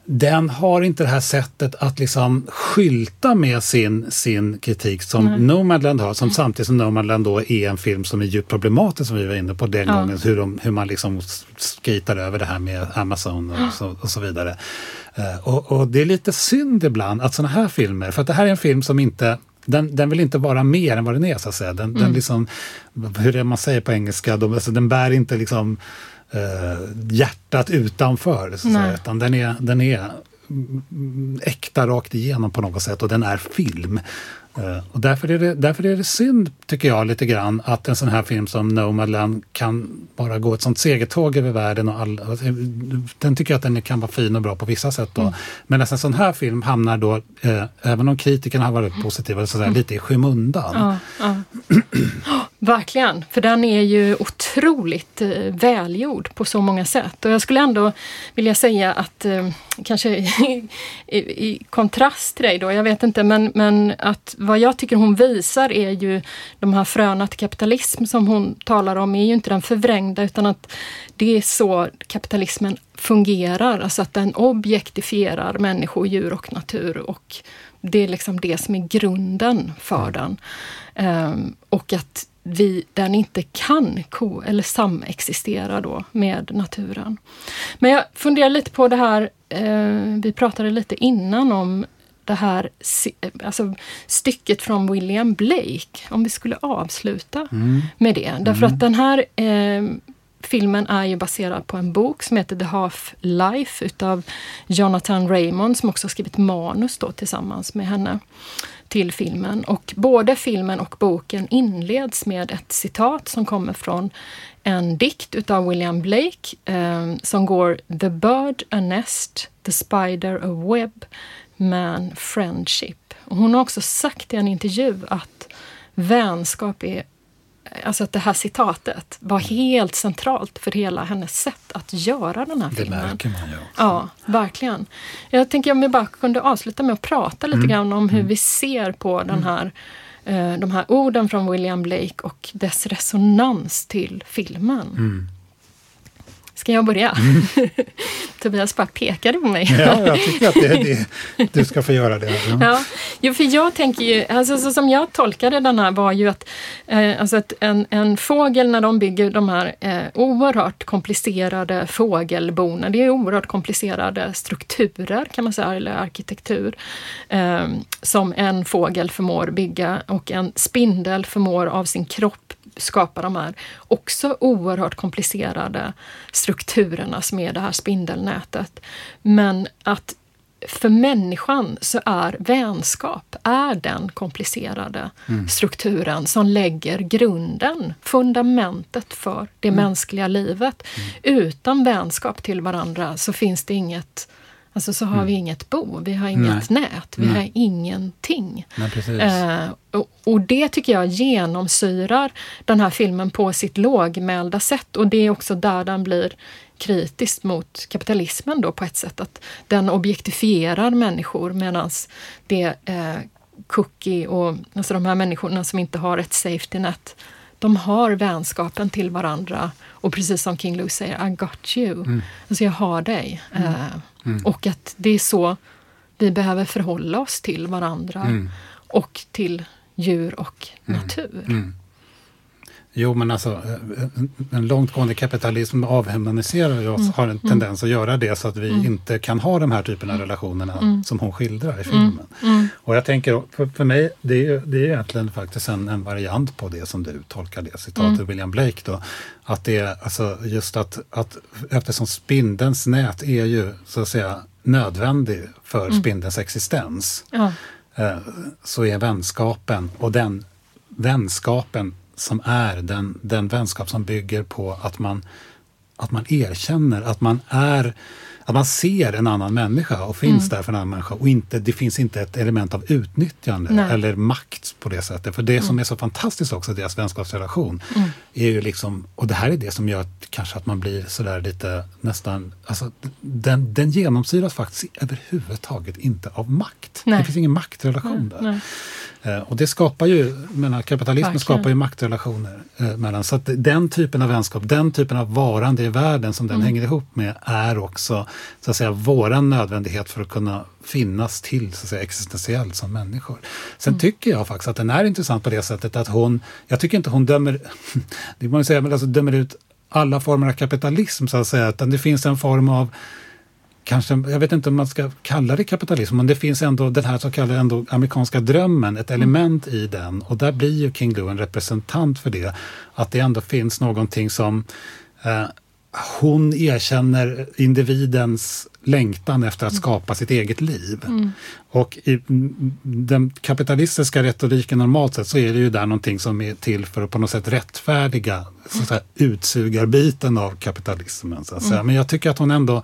S2: den har inte det här sättet att liksom skylta med sin, sin kritik som mm. Nomadland har, som samtidigt som Nomadland då är en film som är djupt problematisk som vi var inne på den ja. gången, hur, de, hur man liksom skritar över det här med Amazon och, så, och så vidare. Uh, och, och, det är lite synd ibland att sådana här filmer, för att det här är en film som inte den, den vill inte vara mer än vad den är, så att säga. Den, mm. den liksom, hur det man säger på engelska, de, alltså, den bär inte liksom eh, hjärtat utanför, så att säga, utan den är, den är äkta rakt igenom på något sätt och den är film. Eh, Och därför är, det, därför är det synd, tycker jag, lite grann att en sån här film som Nomadland kan bara gå ett sånt segertåg över världen. Och all, alltså, den tycker jag att den kan vara fin och bra på vissa sätt. Då.
S1: Mm.
S2: Men att en sån här film hamnar då, eh, även om kritikerna har varit positiva, så att säga, lite i skymundan.
S1: Ja, ja. (clears throat) Verkligen, för den är ju otroligt eh, välgjord på så många sätt. Och jag skulle ändå vilja säga att, eh, kanske (laughs) i, i, i kontrast till dig då, jag vet inte, men, men att vad jag tycker hon visar är ju de här fröna till kapitalism som hon talar om, är ju inte den förvrängda utan att det är så kapitalismen fungerar, alltså att den objektifierar människor, djur och natur och det är liksom det som är grunden för den. Ehm, och att vi, den inte kan ko eller samexistera då med naturen. Men jag funderar lite på det här, eh, vi pratade lite innan om det här alltså stycket från William Blake, om vi skulle avsluta
S12: Mm.
S1: med det. Därför att den här eh, filmen är ju baserad på en bok som heter The Half Life utav Jonathan Raymond som också har skrivit manus då tillsammans med henne till filmen. Och både filmen och boken inleds med ett citat som kommer från en dikt utav William Blake eh, som går The bird a nest, the spider a web, man friendship. Och hon har också sagt i en intervju att vänskap är Alltså att det här citatet var helt centralt för hela hennes sätt att göra den här
S2: Det
S1: filmen.
S2: märker man ju.
S1: Ja, verkligen. Jag tänker om vi bara kunde avsluta med att prata lite
S2: Mm.
S1: grann om hur vi ser på den här, eh, de här orden från William Blake och dess resonans till filmen.
S2: Mm.
S1: Ska jag börja? (laughs) Tobias bara pekade på mig.
S2: Ja, jag tycker att det är det. (laughs) Du ska få göra det. Ja.
S1: Ja, jo, för jag tänker ju, alltså så som jag tolkade den här var ju att, eh, alltså att en, en fågel när de bygger de här eh, oerhört komplicerade fågelbonen, det är oerhört komplicerade strukturer kan man säga, eller arkitektur, eh, som en fågel förmår bygga och en spindel förmår av sin kropp skapa de här också oerhört komplicerade strukturerna som är det här spindelnätet. Men att för människan så är vänskap är den komplicerade
S12: Mm.
S1: strukturen som lägger grunden, fundamentet för det
S12: Mm.
S1: mänskliga livet. Utan vänskap till varandra så finns det inget Alltså så har
S2: Mm.
S1: vi inget bo, vi har inget
S2: Nej.
S1: nät, vi
S2: Nej.
S1: har ingenting.
S2: Nej.
S1: Eh, och, och det tycker jag genomsyrar den här filmen på sitt lågmälda sätt och det är också där den blir kritisk mot kapitalismen då på ett sätt. Att den objektifierar människor medan det eh, Cookie och alltså de här människorna som inte har ett safety net, de har vänskapen till varandra och precis som King Louie säger, I got you.
S12: Mm.
S1: Alltså jag har dig.
S12: Mm.
S1: Eh,
S12: Mm.
S1: Och att det är så vi behöver förhålla oss till varandra
S2: Mm.
S1: och till djur och
S2: Mm.
S1: natur.
S2: Mm. Jo, men alltså eh, en- en långtgående kapitalism avhumaniserar oss,
S1: Mm.
S2: har en
S1: Mm.
S2: tendens att göra det så att vi
S1: Mm.
S2: inte kan ha de här typerna av relationerna
S1: Mm.
S2: som hon skildrar i filmen.
S1: Mm. Mm.
S2: Och jag tänker, för, för mig, det är det är egentligen faktiskt en, en variant på det som du tolkar det citatet,
S1: Mm.
S2: William Blake då. Att det är alltså just att, att eftersom spindelns nät är ju så att säga nödvändig för
S1: Mm.
S2: spindelns existens
S1: Ja.
S2: eh, så är vänskapen och den vänskapen som är den, den vänskap som bygger på att man, att man erkänner att man är att man ser en annan människa och finns
S1: Mm.
S2: där för en annan människa och inte, det finns inte ett element av utnyttjande
S1: Nej.
S2: eller makt på det sättet. För det som
S1: Mm.
S2: är så fantastiskt också i deras vänskapsrelation
S1: Mm.
S2: är ju liksom, och det här är det som gör att, kanske att man blir sådär lite nästan, alltså den, den genomsyras faktiskt överhuvudtaget inte av makt.
S1: Nej.
S2: Det finns ingen maktrelation där. Eh, Och det skapar ju, menar, kapitalismen
S1: Verkligen.
S2: skapar ju maktrelationer eh, mellan. Så att den typen av vänskap, den typen av varande i världen som den
S1: Mm.
S2: hänger ihop med är också så att säga våran nödvändighet för att kunna finnas till så att säga, existentiellt som människor. Sen
S1: Mm.
S2: tycker jag faktiskt att den är intressant på det sättet att hon, jag tycker inte hon dömer, (laughs) det man säga, men alltså dömer ut alla former av kapitalism så att säga, utan det finns en form av kanske, jag vet inte om man ska kalla det kapitalism, men det finns ändå den här så kallade ändå amerikanska drömmen, ett element i den. Och där blir ju King Lou en representant för det. Att det ändå finns någonting som, eh, hon erkänner individens längtan efter att skapa sitt eget liv.
S1: Mm.
S2: Och i den kapitalistiska retoriken normalt sett så är det ju där någonting som är till för att på något sätt rättfärdiga så att säga, utsugarbiten av kapitalismen. Så att säga.
S1: Mm.
S2: Men jag tycker att hon ändå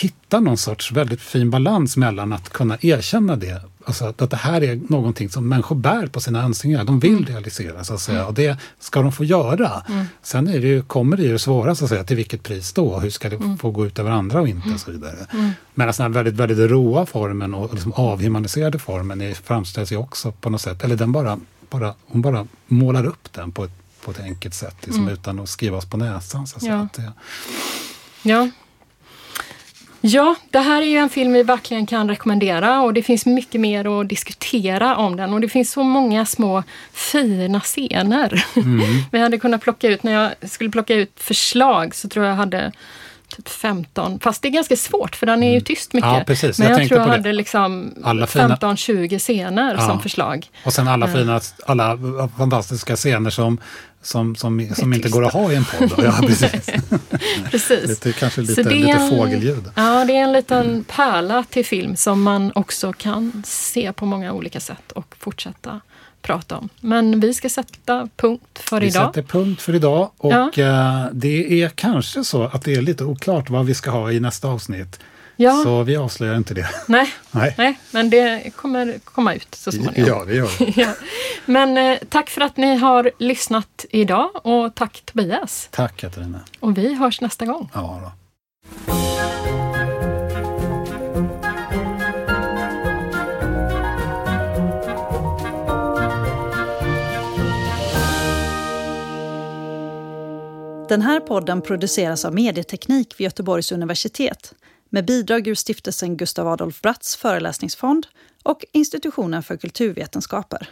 S2: hittar någon sorts väldigt fin balans mellan att kunna erkänna det Alltså att, att det här är någonting som människor bär på sina önskningar. De vill realisera så att säga. Och det ska de få göra.
S1: Mm.
S2: Sen är det ju, kommer det ju svåra så att säga, till vilket pris då? Hur ska det
S1: Mm.
S2: få gå ut över andra och inte? Och så vidare.
S1: Mm.
S2: Men den här väldigt, väldigt råa formen och liksom avhumaniserade formen är, framställs ju också på något sätt, eller den bara, bara, hon bara målar upp den på ett, på ett enkelt sätt liksom,
S1: Mm.
S2: utan att skriva oss på näsan. Så att
S1: Ja.
S2: säga.
S1: Ja. Ja, det här är ju en film vi verkligen kan rekommendera och det finns mycket mer att diskutera om den och det finns så många små fina scener.
S2: Mm. (laughs)
S1: Vi hade kunnat plocka ut, när jag skulle plocka ut förslag så tror jag hade typ 15, fast det är ganska svårt för den är ju tyst mycket.
S2: Mm. Ja, precis.
S1: Men
S2: Jag
S1: jag, tror jag hade liksom
S2: Alla fina-
S1: 15-20 scener
S2: Ja.
S1: som förslag.
S2: Och sen alla fina, alla fantastiska scener som, som, som, som inte går att ha i en podd. Ja, (laughs) precis. (laughs)
S1: Precis.
S2: lite, kanske lite,
S1: det
S2: lite
S1: en-
S2: fågelljud.
S1: Ja, det är en liten pärla till film som man också kan se på många olika sätt och fortsätta prata om. Men vi ska sätta punkt för
S2: Vi
S1: idag.
S2: sätter punkt för idag och
S1: Ja.
S2: eh, det är kanske så att det är lite oklart vad vi ska ha i nästa avsnitt.
S1: Ja.
S2: Så vi avslöjar inte det. (laughs)
S1: Nej,
S2: Nej.
S1: nej, men det kommer komma ut så småningom.
S2: Ja, det gör det. (laughs)
S1: ja. Men eh, tack för att ni har lyssnat idag och tack Tobias.
S2: Tack Katarina.
S1: Och vi hörs nästa gång.
S2: Ja, då.
S12: Den här podden produceras av Medieteknik vid Göteborgs universitet med bidrag ur stiftelsen Gustav Adolf Bratts föreläsningsfond och Institutionen för kulturvetenskaper.